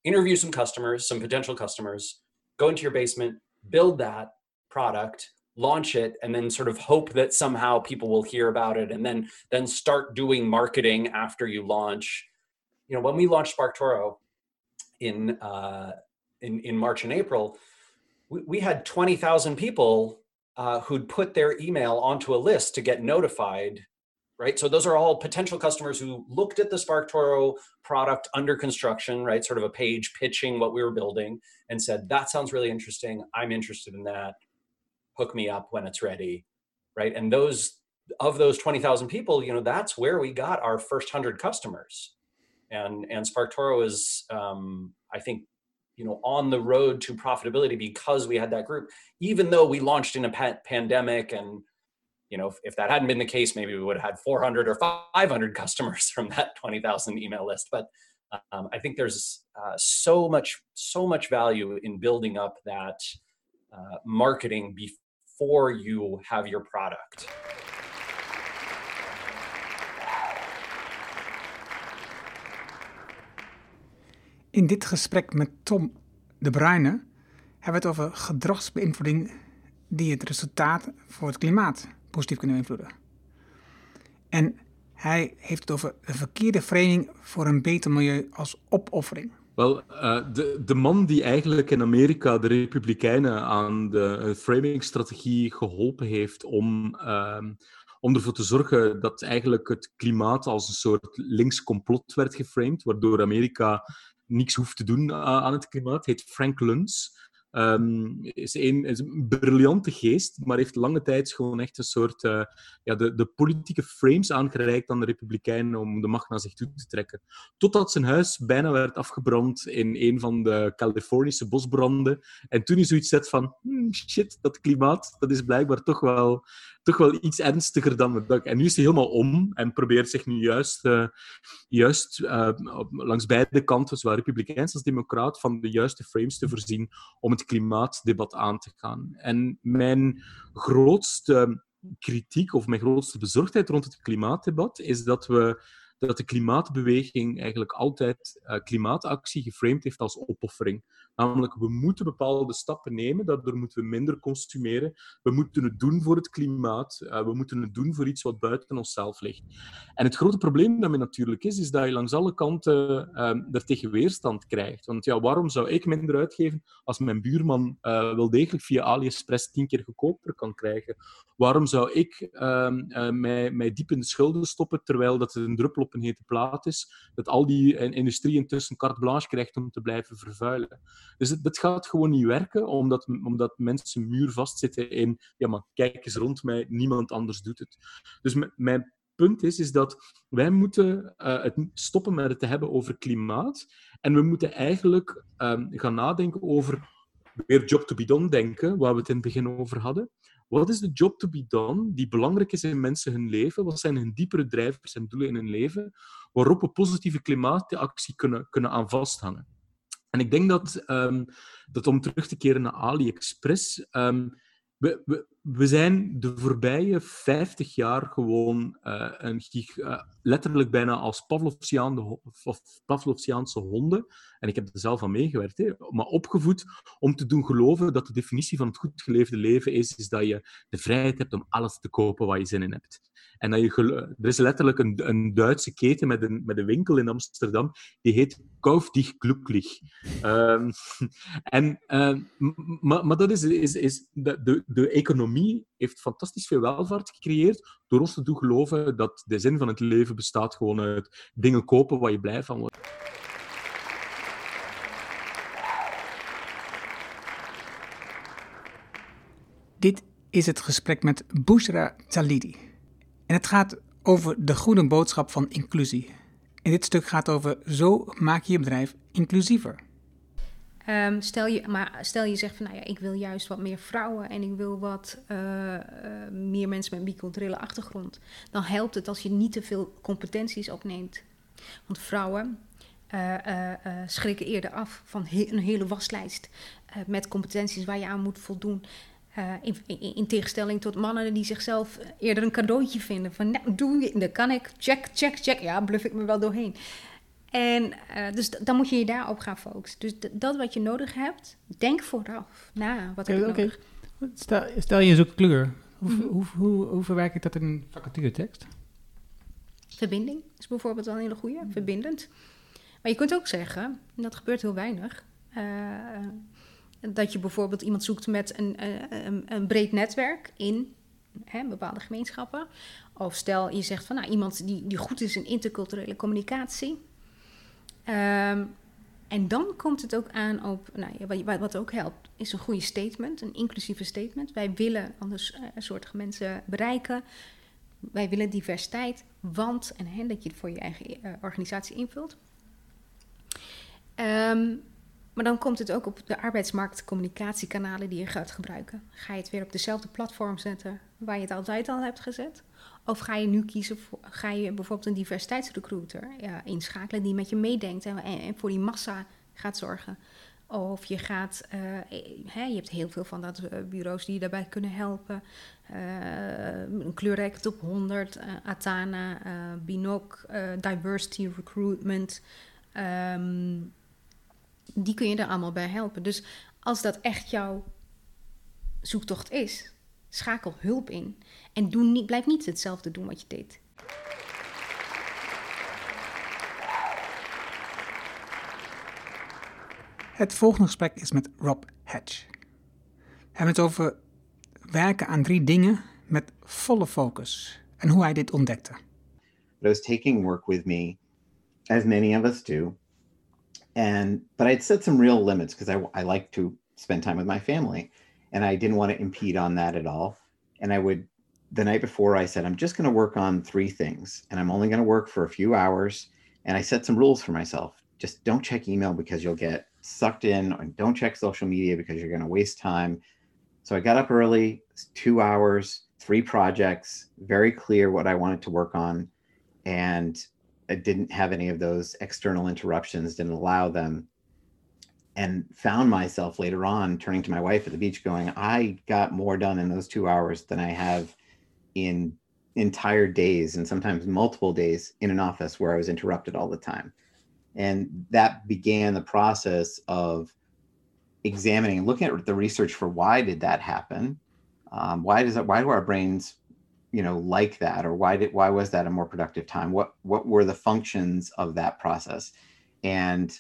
Interview some customers, some potential customers, go into your basement, build that product, launch it and then sort of hope that somehow people will hear about it and then then start doing marketing after you launch you know, when we launched SparkToro in uh, in in March and April, we, we had twenty thousand people uh, who'd put their email onto a list to get notified. Right, so those are all potential customers who looked at the SparkToro product under construction, right? Sort of a page pitching what we were building, and said, "That sounds really interesting. I'm interested in that. Hook me up when it's ready." Right, and those of those 20,000 people, you know, that's where we got our first 100 customers and and SparkToro is um, I think you know on the road to profitability because we had that group. Even though we launched in a pa- pandemic and you know, if, if, that hadn't been the case, maybe we would have had 400 or 500 (laughs) customers from that 20,000 email list. But um, I think there's uh, so much, so much value in building up that uh, marketing before you have your product. In dit gesprek met Tom de Bruyne hebben we het over gedragsbeïnvloeding die het resultaat voor het klimaat positief kunnen beïnvloeden. En hij heeft het over de verkeerde framing voor een beter milieu als opoffering. Wel, uh, de, de man die eigenlijk in Amerika de Republikeinen aan de framingstrategie geholpen heeft om, uh, om ervoor te zorgen dat eigenlijk het klimaat als een soort links complot werd geframed, waardoor Amerika niks hoeft te doen aan het klimaat, heet Frank Luntz. Um, is, een, is een briljante geest, maar heeft lange tijd gewoon echt een soort uh, ja, de, de politieke frames aangereikt aan de Republikeinen om de macht naar zich toe te trekken. Totdat zijn huis bijna werd afgebrand in een van de Californische bosbranden. En toen hij zoiets zet van, hmm, shit, dat klimaat, dat is blijkbaar toch wel, toch wel iets ernstiger dan we dachten. En nu is hij helemaal om en probeert zich nu juist, uh, juist uh, langs beide kanten, zowel republikeins als democraat, van de juiste frames te voorzien om het klimaatdebat aan te gaan. En mijn grootste kritiek of mijn grootste bezorgdheid rond het klimaatdebat is dat we dat de klimaatbeweging eigenlijk altijd uh, klimaatactie geframed heeft als opoffering. Namelijk, we moeten bepaalde stappen nemen, daardoor moeten we minder consumeren. We moeten het doen voor het klimaat. Uh, we moeten het doen voor iets wat buiten onszelf ligt. En het grote probleem daarmee natuurlijk is, is dat je langs alle kanten uh, er tegen weerstand krijgt. Want ja, waarom zou ik minder uitgeven als mijn buurman uh, wel degelijk via AliExpress tien keer goedkoper kan krijgen? Waarom zou ik ehm, mij, mij diep in de schulden stoppen, terwijl dat een druppel op een hete plaat is, dat al die industrie intussen carte blanche krijgt om te blijven vervuilen? Dus het, dat gaat gewoon niet werken, omdat, omdat mensen muurvast zitten in, ja, maar kijk eens rond mij, niemand anders doet het. Dus mijn punt is, is dat wij moeten uh, het stoppen met het te hebben over klimaat. En we moeten eigenlijk um, gaan nadenken over weer job to be done denken, waar we het in het begin over hadden. Wat is de job to be done die belangrijk is in mensen hun leven? Wat zijn hun diepere drijvers en doelen in hun leven? Waarop we positieve klimaatactie kunnen, kunnen aan vasthangen. En ik denk dat, um, dat om terug te keren naar AliExpress, we, we, we zijn de voorbije 50 jaar gewoon uh, een uh, letterlijk bijna als Pavlovsiaanse honden, en ik heb er zelf aan meegewerkt, hè, maar opgevoed om te doen geloven dat de definitie van het goed geleefde leven is, is dat je de vrijheid hebt om alles te kopen waar je zin in hebt. En dat je er is letterlijk een, een Duitse keten met een, met een winkel in Amsterdam, die heet Kauf dich glücklich. Um, (laughs) en, uh, maar, dat is, is, is de, de, de economie heeft fantastisch veel welvaart gecreëerd door ons te doen geloven dat de zin van het leven bestaat gewoon uit dingen kopen waar je blij van wordt. Dit is het gesprek met Bushra Talidi. En het gaat over de goede boodschap van inclusie. En dit stuk gaat over zo maak je je bedrijf inclusiever. Um, stel, je, maar stel je zegt van nou ja, ik wil juist wat meer vrouwen en ik wil wat uh, uh, meer mensen met biculturele achtergrond. Dan helpt het als je niet te veel competenties opneemt. Want vrouwen uh, schrikken eerder af van een hele waslijst met competenties waar je aan moet voldoen. In, in, in, tegenstelling tot mannen die zichzelf eerder een cadeautje vinden. Van nou, doe je, dat kan ik, check, check, check. Ja, bluff ik me wel doorheen. En uh, dus dan moet je je daarop gaan focussen. Dus dat wat je nodig hebt, denk vooraf na wat heb je okay. nodig. Stel, stel je zoekt kleur. Hoe, mm -hmm. hoe, hoe, hoe, verwerk ik dat in een vacaturetekst? Verbinding is bijvoorbeeld wel een hele goede, verbindend. Maar je kunt ook zeggen, en dat gebeurt heel weinig, uh, dat je bijvoorbeeld iemand zoekt met een, een, een breed netwerk in hè, bepaalde gemeenschappen. Of stel je zegt van nou, iemand die, die goed is in interculturele communicatie. Um, en dan komt het ook aan op, nou, wat, ook helpt, is een goede statement, een inclusieve statement. Wij willen anders uh, een soort mensen bereiken. Wij willen diversiteit, want, en hè, dat je het voor je eigen uh, organisatie invult. Um, maar dan komt het ook op de arbeidsmarktcommunicatiekanalen die je gaat gebruiken. Ga je het weer op dezelfde platform zetten waar je het altijd al hebt gezet? Of ga je nu kiezen voor, ga je bijvoorbeeld een diversiteitsrecruiter ja, inschakelen die met je meedenkt en, voor die massa gaat zorgen? Of je gaat, hè, je hebt heel veel van dat uh, bureaus die je daarbij kunnen helpen. Uh, een kleurrijke top 100, Atana, Binoc, Diversity Recruitment. Um, die kun je er allemaal bij helpen. Dus als dat echt jouw zoektocht is, schakel hulp in. En doe niet, blijf niet hetzelfde doen wat je deed. Het volgende gesprek is met Rob Hatch. We hebben het over werken aan drie dingen met volle focus en hoe hij dit ontdekte. I was taking work with me, as many of us do, and but I'd set some real limits because I, I like to spend time with my family, and I didn't want to impede on that at all. And I would the night before I said I'm just going to work on three things, and I'm only going to work for a few hours. And I set some rules for myself. Just don't check email because you'll get sucked in, and don't check social media because you're going to waste time. So I got up early, two hours, three projects, very clear what I wanted to work on. And I didn't have any of those external interruptions, didn't allow them. And found myself later on turning to my wife at the beach going, I got more done in those two hours than I have in entire days and sometimes multiple days in an office where I was interrupted all the time. And that began the process of examining looking at the research for why did that happen? Um, why does that, why do our brains, you know, like that? Or why did, why was that a more productive time? What, what were the functions of that process? And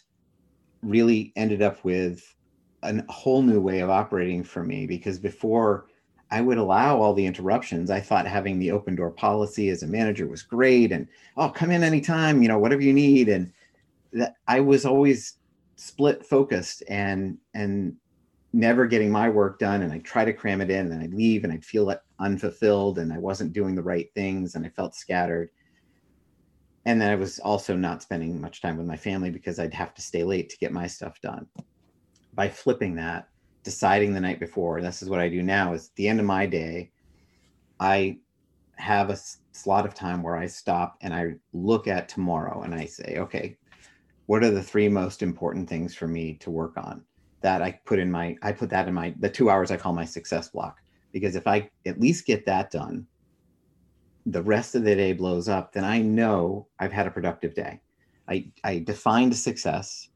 really ended up with a whole new way of operating for me because before I would allow all the interruptions. I thought having the open door policy as a manager was great and oh come in anytime, you know, whatever you need. And that I was always split focused and and never getting my work done and I try to cram it in and I'd leave and I'd feel unfulfilled and I wasn't doing the right things and I felt scattered. And then I was also not spending much time with my family because I'd have to stay late to get my stuff done. By flipping that, deciding the night before, this is what I do now is at the end of my day, I have a slot of time where I stop and I look at tomorrow and I say, okay, what are the three most important things for me to work on? That I put in my, I put that in my, the two hours I call my success block. Because if I at least get that done, the rest of the day blows up, then I know I've had a productive day. I, I defined success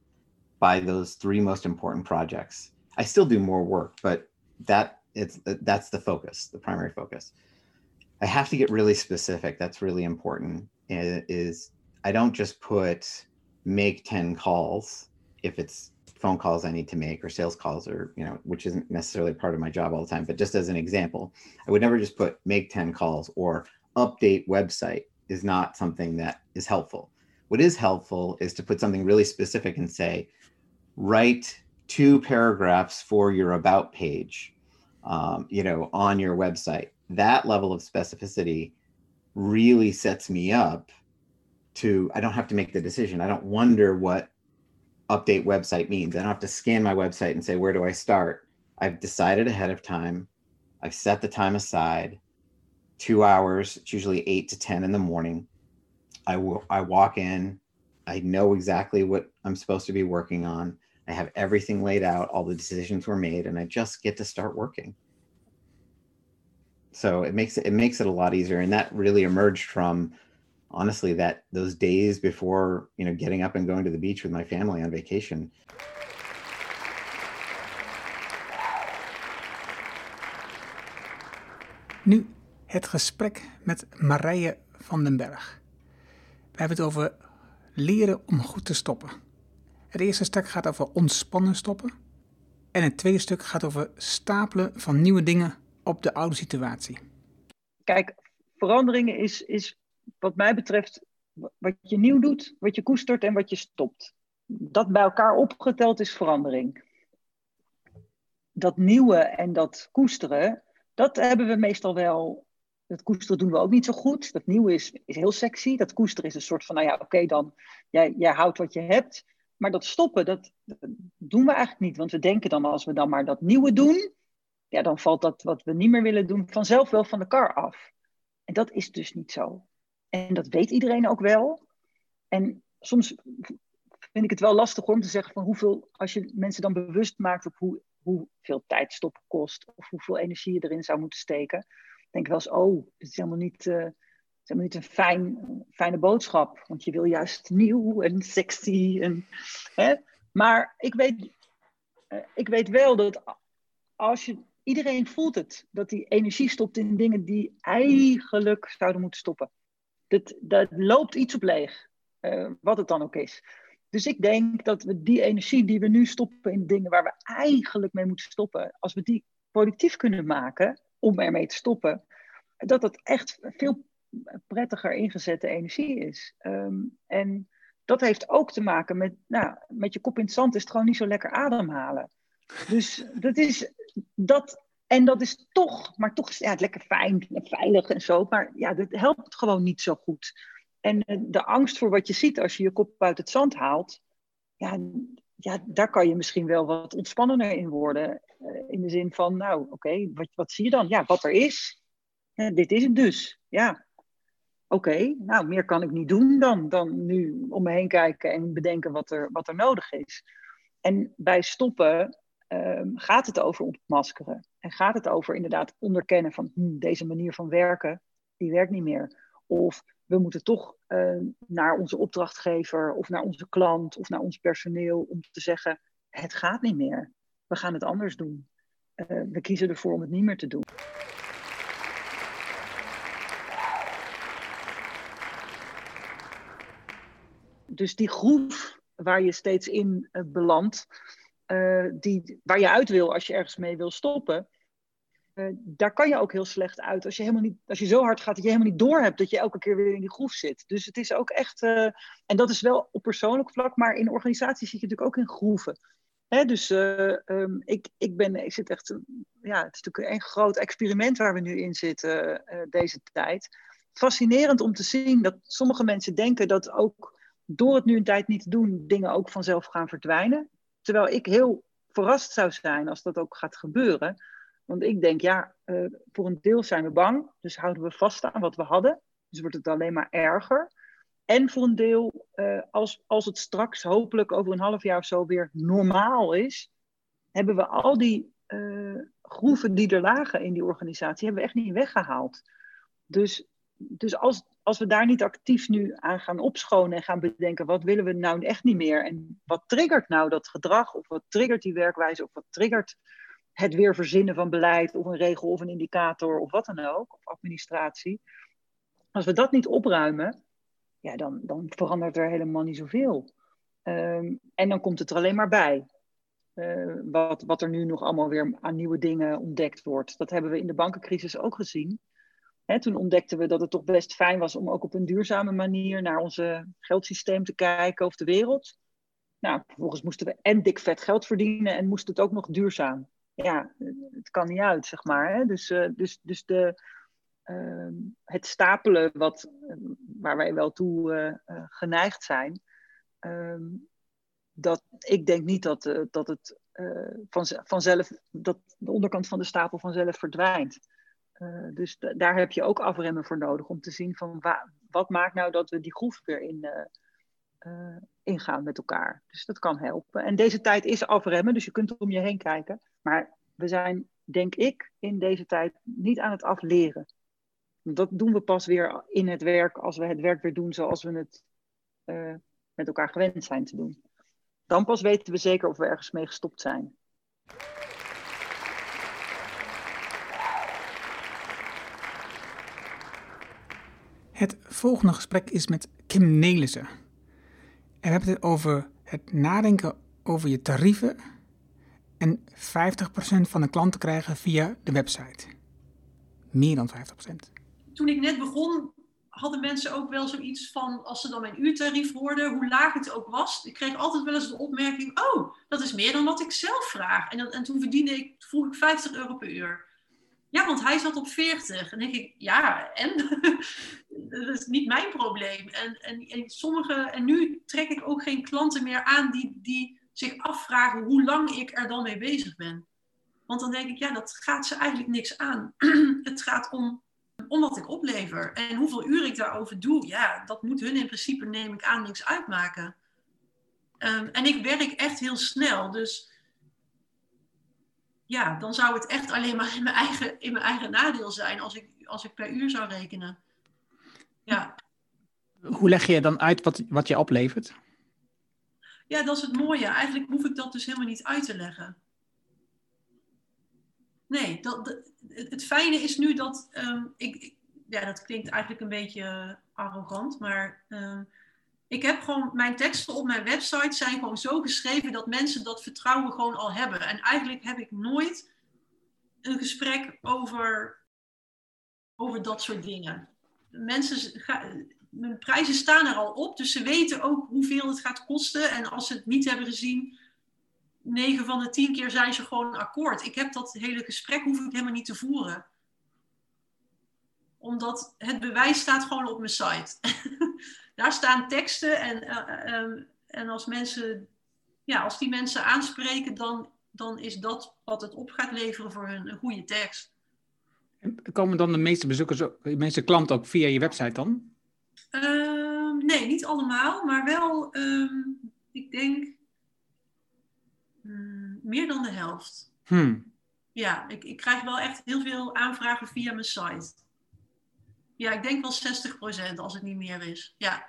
by those three most important projects. I still do more work, but that it's that's the focus, the primary focus. I have to get really specific. That's really important. Is I don't just put make 10 calls if it's phone calls I need to make or sales calls or, you know, which isn't necessarily part of my job all the time, but just as an example, I would never just put make 10 calls or update website is not something that is helpful. What is helpful is to put something really specific and say, write two paragraphs for your about page, um, you know, on your website. That level of specificity really sets me up to, I don't have to make the decision. I don't wonder what update website means. I don't have to scan my website and say, where do I start? I've decided ahead of time. I've set the time aside, two hours. It's usually eight to 10 in the morning. I walk in. I know exactly what I'm supposed to be working on. I have everything laid out, all the decisions were made, and I just get to start working. So it makes it, it makes it a lot easier. And that really emerged from honestly that those days before, you know, getting up and going to the beach with my family on vacation. Nu het gesprek met Marije van den Berg. We hebben het over leren om goed te stoppen. Het eerste stuk gaat over ontspannen stoppen. En het tweede stuk gaat over stapelen van nieuwe dingen op de oude situatie. Kijk, veranderingen is, is wat mij betreft wat je nieuw doet, wat je koestert en wat je stopt. Dat bij elkaar opgeteld is verandering. Dat nieuwe en dat koesteren, dat hebben we meestal wel. Dat koesteren doen we ook niet zo goed. Dat nieuwe is, is heel sexy. Dat koesteren is een soort van, nou ja, oké, dan jij, jij houdt wat je hebt. Maar dat stoppen, dat, doen we eigenlijk niet. Want we denken dan, als we dan maar dat nieuwe doen, ja, dan valt dat wat we niet meer willen doen vanzelf wel van de kar af. En dat is dus niet zo. En dat weet iedereen ook wel. En soms vind ik het wel lastig om te zeggen van hoeveel, als je mensen dan bewust maakt op hoe, hoeveel tijd stoppen kost, of hoeveel energie je erin zou moeten steken, denk ik wel eens, oh, het is helemaal niet. Uh, is helemaal niet een fijn, fijne boodschap. Want je wil juist nieuw en sexy. En, hè? Maar ik weet, uh, ik weet wel dat als je. Iedereen voelt het. Dat die energie stopt in dingen die eigenlijk zouden moeten stoppen. Dat, dat loopt iets op leeg. Uh, wat het dan ook is. Dus ik denk dat we die energie die we nu stoppen in dingen waar we eigenlijk mee moeten stoppen, als we die productief kunnen maken om ermee te stoppen, dat dat echt veel prettiger ingezette energie is. Ehm, en dat heeft ook te maken met, nou, met je kop in het zand is het gewoon niet zo lekker ademhalen. Dus dat is dat, en dat is toch, maar toch is ja, het lekker fijn en veilig en zo, maar ja, dat helpt gewoon niet zo goed. En eh, de angst voor wat je ziet als je je kop uit het zand haalt, ja, ja daar kan je misschien wel wat ontspannender in worden. Eh, in de zin van, nou oké, wat, wat zie je dan? Ja, wat er is. dit is het dus. Ja, oké, nou meer kan ik niet doen dan, dan nu om me heen kijken en bedenken wat er, wat er nodig is. En bij stoppen ehm, gaat het over ontmaskeren. En gaat het over inderdaad onderkennen van hm, deze manier van werken, die werkt niet meer. Of we moeten toch uh, naar onze opdrachtgever of naar onze klant of naar ons personeel om te zeggen, het gaat niet meer. We gaan het anders doen. Uh, we kiezen ervoor om het niet meer te doen. Dus die groef waar je steeds in uh, belandt, die, waar je uit wil als je ergens mee wil stoppen, uh, daar kan je ook heel slecht uit als je, helemaal niet, als je zo hard gaat dat je helemaal niet doorhebt dat je elke keer weer in die groef zit. Dus het is ook echt, en dat is wel op persoonlijk vlak, maar in organisaties zit je natuurlijk ook in groeven. Dus um, ik, ik, ben, ik zit echt, ja, het is natuurlijk een groot experiment waar we nu in zitten deze tijd. Fascinerend om te zien dat sommige mensen denken dat ook door het nu een tijd niet te doen, dingen ook vanzelf gaan verdwijnen. Terwijl ik heel verrast zou zijn als dat ook gaat gebeuren. Want ik denk, ja, uh, voor een deel zijn we bang, dus houden we vast aan wat we hadden. Dus wordt het alleen maar erger. En voor een deel, uh, als, als het straks hopelijk over een half jaar of zo weer normaal is, hebben we al die uh, groeven die er lagen in die organisatie, hebben we echt niet weggehaald. Dus, dus als, als we daar niet actief nu aan gaan opschonen en gaan bedenken, wat willen we nou echt niet meer? En wat triggert nou dat gedrag? Of wat triggert die werkwijze? Of wat triggert het weer verzinnen van beleid of een regel of een indicator of wat dan ook, of administratie. Als we dat niet opruimen, ja, dan, dan verandert er helemaal niet zoveel. Um, en dan komt het er alleen maar bij. Uh, wat, wat er nu nog allemaal weer aan nieuwe dingen ontdekt wordt. Dat hebben we in de bankencrisis ook gezien. Hè, toen ontdekten we dat het toch best fijn was om ook op een duurzame manier naar onze geldsysteem te kijken of de wereld. Nou, vervolgens moesten we en dik vet geld verdienen en moest het ook nog duurzaam ja, het kan niet uit, zeg maar. Hè? Dus, uh, dus, dus de, uh, het stapelen wat, waar wij wel toe uh, geneigd zijn, ehm, dat, ik denk niet dat, dat het van, vanzelf, dat de onderkant van de stapel vanzelf verdwijnt. Dus daar heb je ook afremmen voor nodig om te zien van wat maakt nou dat we die groef weer in, ingaan met elkaar. Dus dat kan helpen. En deze tijd is afremmen, dus je kunt om je heen kijken. Maar we zijn, denk ik, in deze tijd niet aan het afleren. Dat doen we pas weer in het werk als we het werk weer doen zoals we het uh, met elkaar gewend zijn te doen. Dan pas weten we zeker of we ergens mee gestopt zijn. Het volgende gesprek is met Kim Nelissen. En we hebben het over het nadenken over je tarieven en 50% van de klanten krijgen via de website. Meer dan 50%. Toen ik net begon, hadden mensen ook wel zoiets van, als ze dan mijn uurtarief hoorden, hoe laag het ook was. Ik kreeg altijd wel eens de opmerking, oh, dat is meer dan wat ik zelf vraag. En, dan, en toen verdiende ik, vroeg ik 50 euro per uur. Ja, want hij zat op 40. En denk ik, ja, en? (laughs) dat is niet mijn probleem. En, en, en, sommige, en nu trek ik ook geen klanten meer aan die, die zich afvragen hoe lang ik er dan mee bezig ben. Want dan denk ik, ja, dat gaat ze eigenlijk niks aan. (clears throat) het gaat om, om wat ik oplever. En hoeveel uur ik daarover doe, ja, dat moet hun in principe, neem ik aan, niks uitmaken. Um, en ik werk echt heel snel. Dus ja, dan zou het echt alleen maar in mijn eigen, in mijn eigen nadeel zijn als ik, als ik per uur zou rekenen. Ja. Hoe leg je dan uit wat, wat je oplevert? Ja, dat is het mooie. Eigenlijk hoef ik dat dus helemaal niet uit te leggen. Nee, dat, het fijne is nu dat um, ik, ja, dat klinkt eigenlijk een beetje arrogant, maar um, Ik heb gewoon, mijn teksten op mijn website zijn gewoon zo geschreven dat mensen dat vertrouwen gewoon al hebben. En eigenlijk heb ik nooit een gesprek over, over dat soort dingen. Mensen, mijn prijzen staan er al op, dus ze weten ook hoeveel het gaat kosten. En als ze het niet hebben gezien, 9 van de 10 keer zijn ze gewoon akkoord. Ik heb dat hele gesprek hoef ik helemaal niet te voeren. Omdat het bewijs staat gewoon op mijn site. (laughs) Daar staan teksten en, uh, uh, en als mensen, ja, als die mensen aanspreken, dan, dan is dat wat het op gaat leveren voor hun een goede tekst. En komen dan de meeste bezoekers, de meeste klanten ook via je website dan? Uh, nee, niet allemaal, maar wel, um, ik denk, um, meer dan de helft. Hmm. Ja, ik, ik krijg wel echt heel veel aanvragen via mijn site. Ja, ik denk wel 60% als het niet meer is. Ja.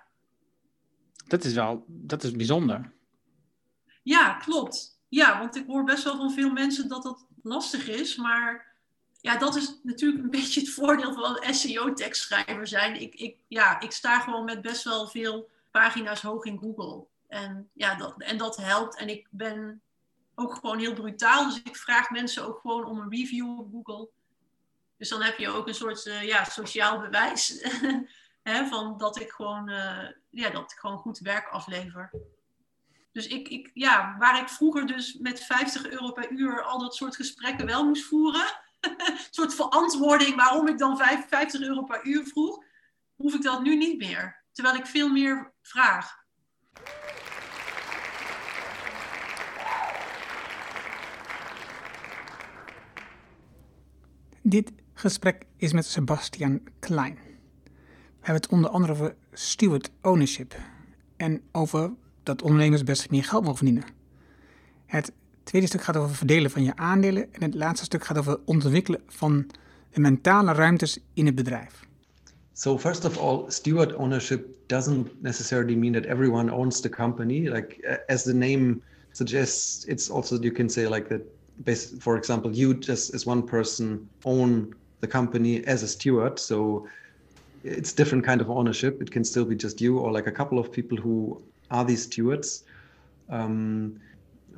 Dat is wel, dat is bijzonder. Ja, klopt. Ja, want ik hoor best wel van veel mensen dat dat lastig is. Maar ja, dat is natuurlijk een (laughs) beetje het voordeel van SEO-tekstschrijver zijn. Ik, ik, ja, ik sta gewoon met best wel veel pagina's hoog in Google. En, ja, dat, en dat helpt. En ik ben ook gewoon heel brutaal. Dus ik vraag mensen ook gewoon om een review op Google. Dus dan heb je ook een soort uh, ja, sociaal bewijs. (laughs) hè, van dat ik, gewoon, uh, ja, dat ik gewoon goed werk aflever. Dus ik, ik, ja, waar ik vroeger dus met 50 euro per uur al dat soort gesprekken wel moest voeren. (laughs) een soort verantwoording waarom ik dan 50 euro per uur vroeg. Hoef ik dat nu niet meer. Terwijl ik veel meer vraag. Dit gesprek is met Sebastian Klein. We hebben het onder andere over steward ownership en over dat ondernemers best meer geld mogen verdienen. Het tweede stuk gaat over verdelen van je aandelen en het laatste stuk gaat over ontwikkelen van de mentale ruimtes in het bedrijf. So first of all, steward ownership doesn't necessarily mean that everyone owns the company. Like as the name suggests, it's also you can say like that for example, you just as one person own the company as a steward. So it's different kind of ownership. It can still be just you or like a couple of people who are these stewards. Um,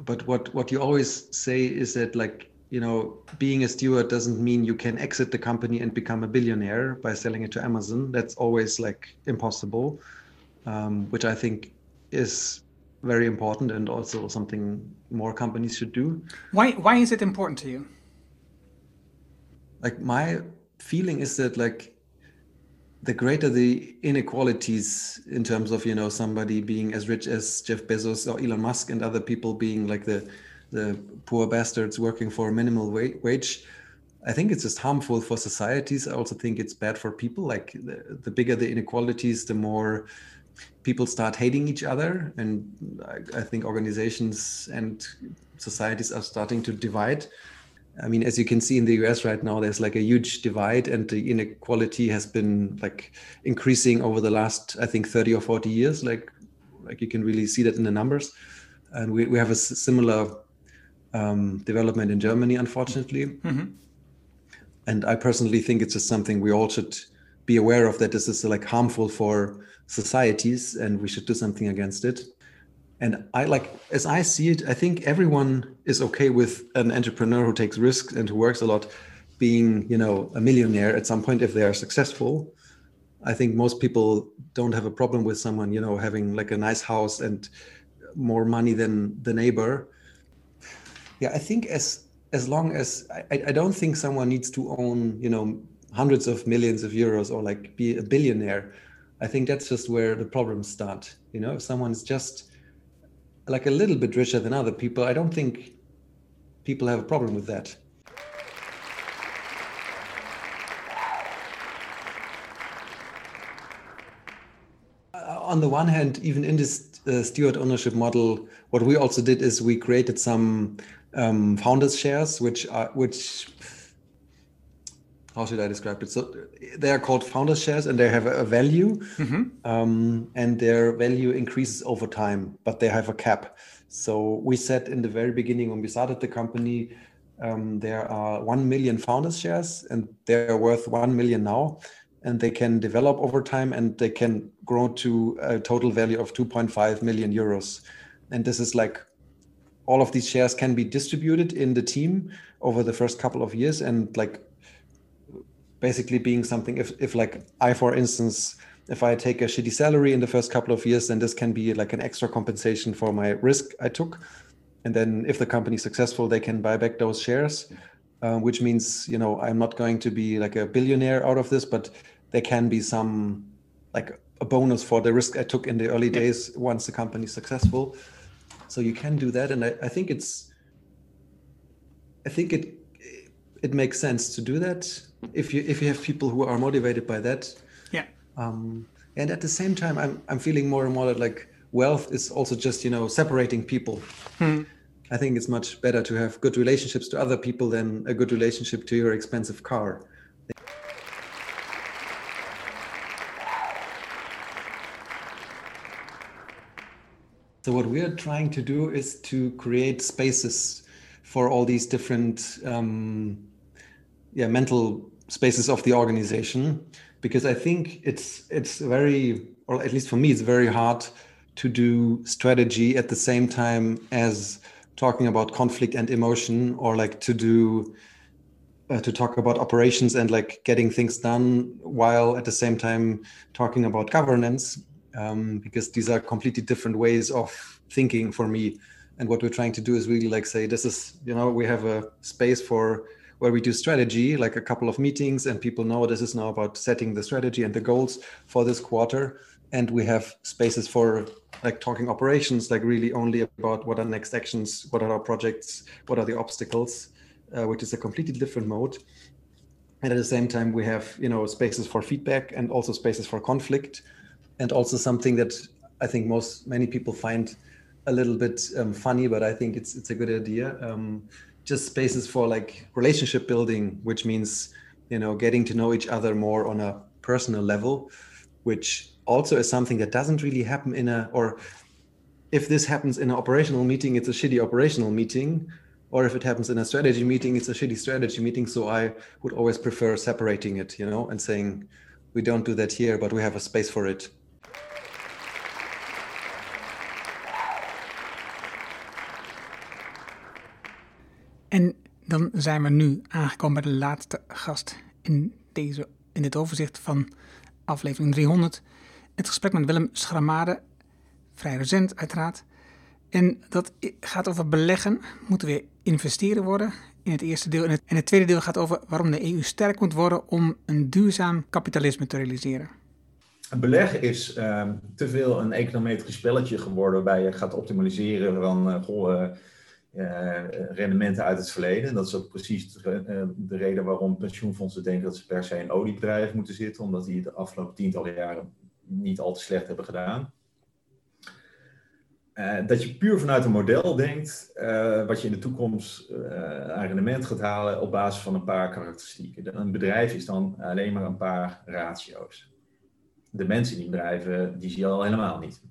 but what what you always say is that like you know being a steward doesn't mean you can exit the company and become a billionaire by selling it to Amazon. That's always like impossible, um, which I think is very important and also something more companies should do. Why why is it important to you? Like my feeling is that like the greater the inequalities in terms of you know somebody being as rich as Jeff Bezos or Elon Musk and other people being like the the poor bastards working for a minimal wage I think it's just harmful for societies. I also think it's bad for people. Like the, the bigger the inequalities, the more people start hating each other and I, I, think organizations and societies are starting to divide i mean as you can see in the us right now there's like a huge divide and the inequality has been like increasing over the last i think 30 or 40 years. Like like you can really see that in the numbers. And we, we have a similar um, development in germany unfortunately. Mm-hmm. and i personally think it's just something we all should be aware of that this is like harmful for societies and we should do something against it and i like as i see it i think everyone is okay with an entrepreneur who takes risks and who works a lot being you know a millionaire at some point if they are successful. I think most people don't have a problem with someone you know having like a nice house and more money than the neighbor. Yeah i think as as long as I, I don't think someone needs to own you know hundreds of millions of euros or like be a billionaire. I think that's just where the problems start. You know, if someone's just like a little bit richer than other people, I don't think people have a problem with that. Uh, on the one hand, even in this uh, steward ownership model, what we also did is we created some um, founders shares, which are which how should I describe it? So they are called founder shares and they have a value mm-hmm. um, and their value increases over time, but they have a cap. So we said in the very beginning when we started the company, um, there are 1 million founders shares and they're worth 1 million now. and they can develop over time and they can grow to a total value of 2.5 million euros. And this is like all of these shares can be distributed in the team over the first couple of years and like basically being something if, if like I, for instance, if I take a shitty salary in the first couple of years, then this can be like an extra compensation for my risk I took. And then if the company is successful, they can buy back those shares, uh, which means, you know, I'm not going to be like a billionaire out of this, but there can be some like a bonus for the risk I took in the early days once the company is successful. So you can do that. And I, I think it's, I think it, it makes sense to do that if you if you have people who are motivated by that. Yeah. Um, and at the same time i'm i'm feeling more and more that like wealth is also just you know separating people. Hmm. i think it's much better to have good relationships to other people than a good relationship to your expensive car. So what we are trying to do is to create spaces for all these different um, yeah mental spaces of the organization because I think it's it's very or at least for me it's very hard to do strategy at the same time as talking about conflict and emotion or like to do uh, to talk about operations and like getting things done while at the same time talking about governance um, because these are completely different ways of thinking for me and what we're trying to do is really like say this is you know we have a space for where we do strategy like a couple of meetings and people know this is now about setting the strategy and the goals for this quarter. And we have spaces for like talking operations like really only about what are next actions what are our projects what are the obstacles uh, which is a completely different mode. And at the same time we have you know spaces for feedback and also spaces for conflict. And also something that i think most many people find a little bit um, funny but i think it's it's a good idea. Um, just spaces for like relationship building which means you know getting to know each other more on a personal level which also is something that doesn't really happen in a or if this happens in an operational meeting it's a shitty operational meeting or if it happens in a strategy meeting it's a shitty strategy meeting so i would always prefer separating it you know and saying we don't do that here but we have a space for it En dan zijn we nu aangekomen bij de laatste gast in, deze, in dit overzicht van aflevering 300. Het gesprek met Willem Schramade, vrij recent uiteraard. En dat gaat over beleggen. Moeten we investeren worden in het eerste deel. En het, tweede deel gaat over waarom de EU sterk moet worden om een duurzaam kapitalisme te realiseren. Beleggen is ehm, te veel een econometrisch spelletje geworden waarbij je gaat optimaliseren van eh, goh, eh, eh, rendementen uit het verleden. Dat is ook precies de, eh, de reden waarom pensioenfondsen denken dat ze per se in oliebedrijven moeten zitten, omdat die de afgelopen tientallen jaren niet al te slecht hebben gedaan. Eh, dat je puur vanuit een model denkt, wat je in de toekomst aan rendement gaat halen op basis van een paar karakteristieken. Een bedrijf is dan alleen maar een paar ratio's de mensen die bedrijven, die zie je al helemaal niet.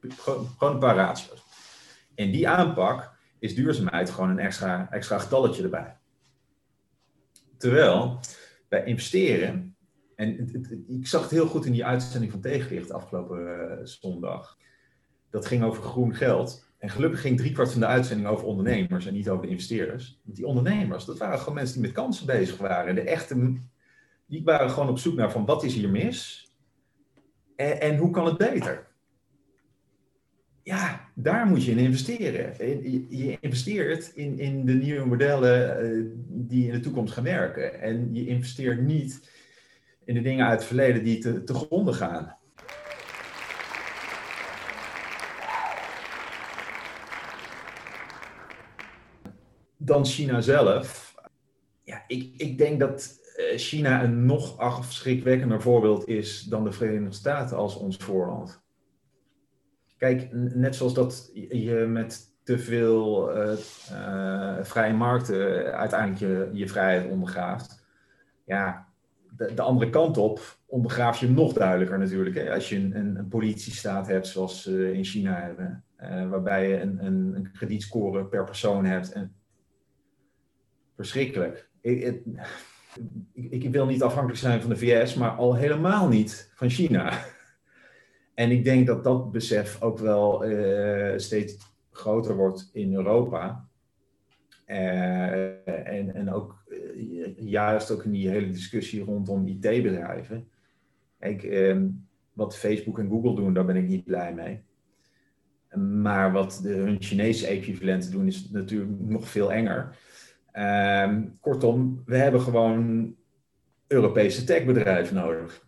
Gewoon, een paar ratio's. In die aanpak is duurzaamheid gewoon een extra, extra getalletje erbij. Terwijl bij investeren, en ik zag het heel goed in die uitzending van Tegenlicht afgelopen eh, zondag. Dat ging over groen geld. En gelukkig ging driekwart van de uitzending over ondernemers en niet over de investeerders. Want die ondernemers, dat waren gewoon mensen die met kansen bezig waren. De echte, die waren gewoon op zoek naar van wat is hier mis? En, en hoe kan het beter? Ja, daar moet je in investeren. En Je je investeert in, in de nieuwe modellen eh, die in de toekomst gaan werken. En je investeert niet in de dingen uit het verleden die te, te gronden gaan. Dan China zelf. Ja, ik, ik denk dat eh, China een nog afschrikwekkender voorbeeld is dan de Verenigde Staten als ons voorland. Kijk, net zoals dat je met te veel eh, eh, vrije markten uiteindelijk je, je vrijheid ondergraaft. Ja, de, de andere kant op ondergraaf je hem nog duidelijker natuurlijk. Hè? Als je een, een, een politiestaat hebt zoals ze in China hebben, eh, waarbij je een, een, een kredietscore per persoon hebt. En... Verschrikkelijk. Ik, Ik, ik wil niet afhankelijk zijn van de VS, maar al helemaal niet van China. En ik denk dat dat besef ook wel uh, steeds groter wordt in Europa. Uh, en, en ook uh, juist ook in die hele discussie rondom IT-bedrijven. Kijk, uh, wat Facebook en Google doen, daar ben ik niet blij mee. Maar wat de, hun Chinese equivalenten doen, is natuurlijk nog veel enger. Ehm, kortom, we hebben gewoon Europese techbedrijven nodig.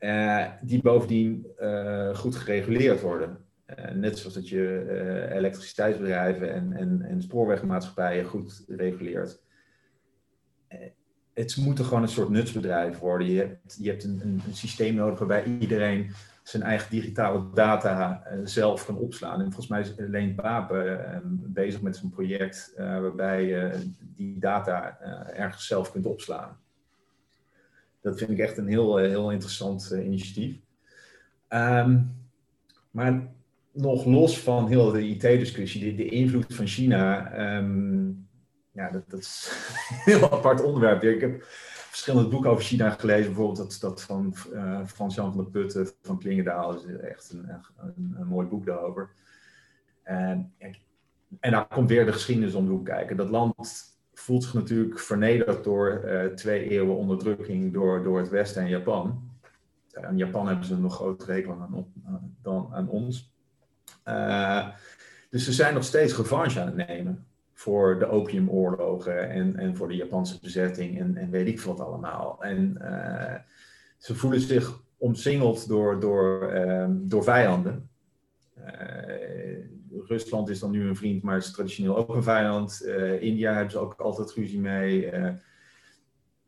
Uh, die bovendien uh, goed gereguleerd worden. Uh, net zoals dat je elektriciteitsbedrijven en, en, en spoorwegmaatschappijen goed reguleert. het moeten gewoon een soort nutsbedrijf worden. Je hebt, je hebt een, een, een systeem nodig waarbij iedereen zijn eigen digitale data zelf kan opslaan. En volgens mij is Leen Papen bezig met zo'n project waarbij je die data ergens zelf kunt opslaan. Dat vind ik echt een heel, eh, heel interessant eh, initiatief. Um, maar nog los van heel de IT-discussie, de, de, invloed van China, um, ja, dat, dat, is (laughs) een heel apart onderwerp. Ik heb verschillende boeken over China gelezen, bijvoorbeeld dat, dat van uh, Frans-Jan van der Putten van Klingendaal, is echt een, een, mooi boek daarover. En, en daar komt weer de geschiedenis om de kijken. Dat land voelt zich natuurlijk vernederd door uh, twee eeuwen onderdrukking door, door het Westen en Japan. Aan Japan hebben ze een nog grotere rekening aan, dan aan ons. Uh, dus ze zijn nog steeds revanche aan het nemen voor de opiumoorlogen en, en voor de Japanse bezetting en, en weet ik wat allemaal. En uh, ze voelen zich omsingeld door, door, um, door vijanden. Rusland is dan nu een vriend, maar is traditioneel ook een vijand. Uh, India hebben ze ook altijd ruzie mee. Uh,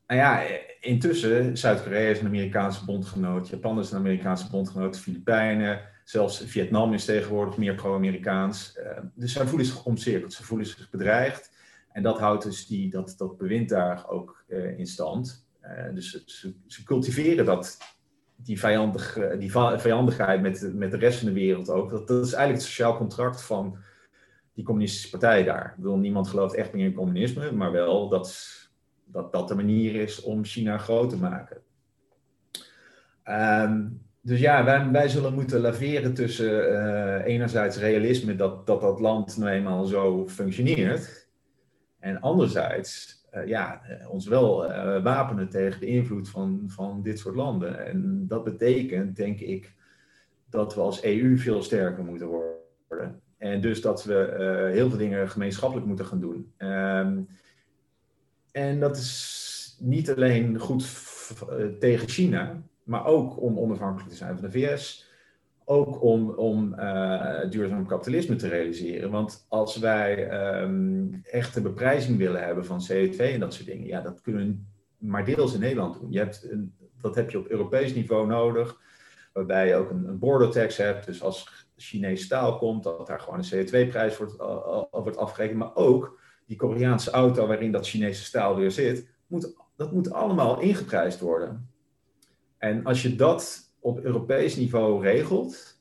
nou ja, intussen, Zuid-Korea is een Amerikaanse bondgenoot, Japan is een Amerikaanse bondgenoot, Filipijnen, zelfs Vietnam is tegenwoordig meer pro-Amerikaans. Uh, dus zij voelen zich omcirkeld, ze voelen zich bedreigd. En dat houdt dus die, dat, dat bewind daar ook in stand. dus ze, ze cultiveren dat die, vijandig, die vijandigheid met, met de rest van de wereld ook. Dat, dat is eigenlijk het sociaal contract van die communistische partij daar. Ik bedoel, niemand gelooft echt meer in communisme, maar wel dat dat, dat de manier is om China groot te maken. Um, dus ja, wij, wij zullen moeten laveren tussen uh, enerzijds realisme dat, dat dat land nou eenmaal zo functioneert. En anderzijds uh, ja, eh, ons wel uh, wapenen tegen de invloed van, van dit soort landen. En dat betekent, denk ik, dat we als EU veel sterker moeten worden. En dus dat we heel veel dingen gemeenschappelijk moeten gaan doen. Um, en dat is niet alleen goed tegen China, maar ook om onafhankelijk te zijn van de VS ook om, om uh, duurzaam kapitalisme te realiseren. Want als wij um, echt een beprijzing willen hebben van CO2 en dat soort dingen, ja, dat kunnen we maar deels in Nederland doen. Je hebt dat heb je op Europees niveau nodig, waarbij je ook een, een border tax hebt. Dus als Chinees staal komt, dat daar gewoon een CO2-prijs wordt, wordt afgerekend. Maar ook die Koreaanse auto waarin dat Chinese staal weer zit, moet, dat moet allemaal ingeprijsd worden. En als je dat op Europees niveau regelt,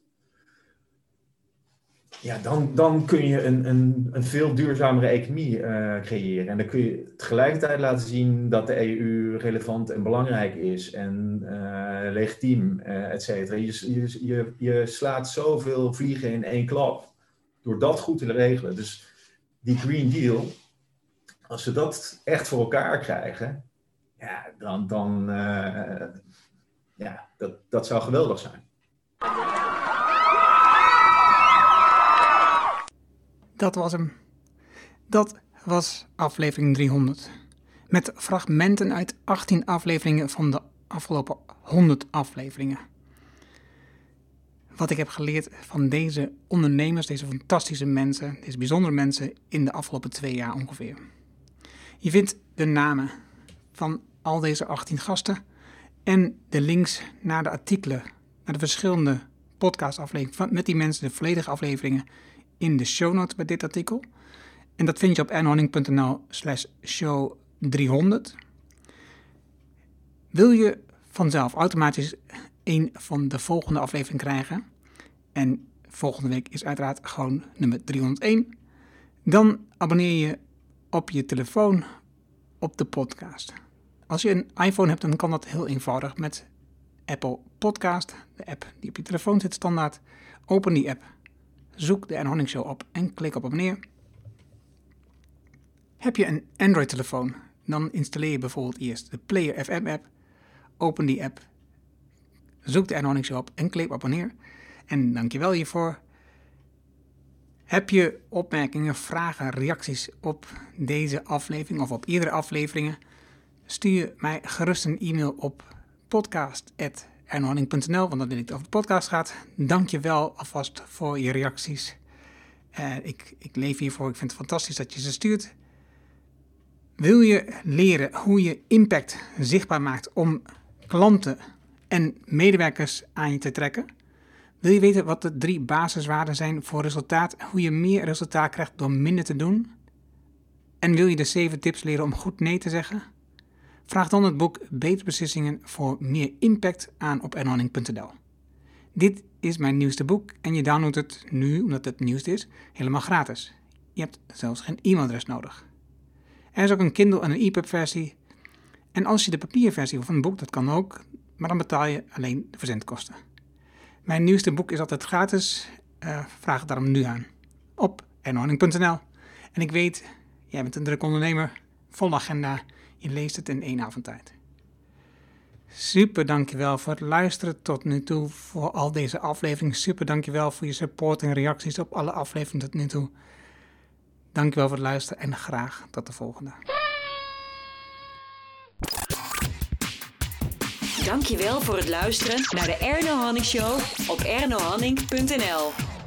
ja, dan, dan kun je een, een, een veel duurzamere economie uh, creëren. En dan kun je tegelijkertijd laten zien dat de EU relevant en belangrijk is en uh, legitiem, uh, et cetera. Je, je, je, je slaat zoveel vliegen in één klap door dat goed te regelen. Dus die Green Deal, als ze dat echt voor elkaar krijgen, ja, dan, dan, ja, dat, dat zou geweldig zijn. Dat was hem. Dat was aflevering 300. Met fragmenten uit 18 afleveringen van de afgelopen 100 afleveringen. Wat ik heb geleerd van deze ondernemers, deze fantastische mensen, deze bijzondere mensen in de afgelopen twee jaar ongeveer. Je vindt de namen van al deze 18 gasten en de links naar de artikelen, naar de verschillende podcastafleveringen met die mensen, de volledige afleveringen, in de show notes bij dit artikel. En dat vind je op ernhorning.nl slash show 300. Wil je vanzelf automatisch een van de volgende afleveringen krijgen, en volgende week is uiteraard gewoon nummer 301, dan abonneer je op je telefoon op de podcast. Als je een iPhone hebt, dan kan dat heel eenvoudig met Apple Podcast, de app die op je telefoon zit standaard. Open die app, zoek de Erno Show op en klik op abonneer. Heb je een Android-telefoon, dan installeer je bijvoorbeeld eerst de Player FM app. Open die app, zoek de Erno Show op en klik op abonneer. En dankjewel hiervoor. Heb je opmerkingen, vragen, reacties op deze aflevering of op eerdere afleveringen? Stuur mij gerust een e-mail op podcast.ernohanning.nl, want dan wil ik over de podcast gaat. Dank je wel alvast voor je reacties. Uh, ik, ik leef hiervoor, ik vind het fantastisch dat je ze stuurt. Wil je leren hoe je impact zichtbaar maakt om klanten en medewerkers aan je te trekken? Wil je weten wat de drie basiswaarden zijn voor resultaat? Hoe je meer resultaat krijgt door minder te doen? En wil je de zeven tips leren om goed nee te zeggen? Vraag dan het boek Beter Beslissingen voor meer impact aan op erhanning.nl. Dit is mijn nieuwste boek en je downloadt het nu, omdat het nieuwste is, helemaal gratis. Je hebt zelfs geen e-mailadres nodig. Er is ook een Kindle en een EPUB versie. En als je de papierversie van een boek, dat kan ook, maar dan betaal je alleen de verzendkosten. Mijn nieuwste boek is altijd gratis. Uh, vraag het daarom nu aan. Op ernohanning.nl. En ik weet, jij bent een druk ondernemer, vol agenda. Je leest het in één avond tijd. Super dankjewel voor het luisteren tot nu toe. Voor al deze afleveringen. Super dankjewel voor je support en reacties op alle afleveringen tot nu toe. Dankjewel voor het luisteren en graag tot de volgende. Dankjewel voor het luisteren naar de Erno Hanning Show op ernohanning.nl.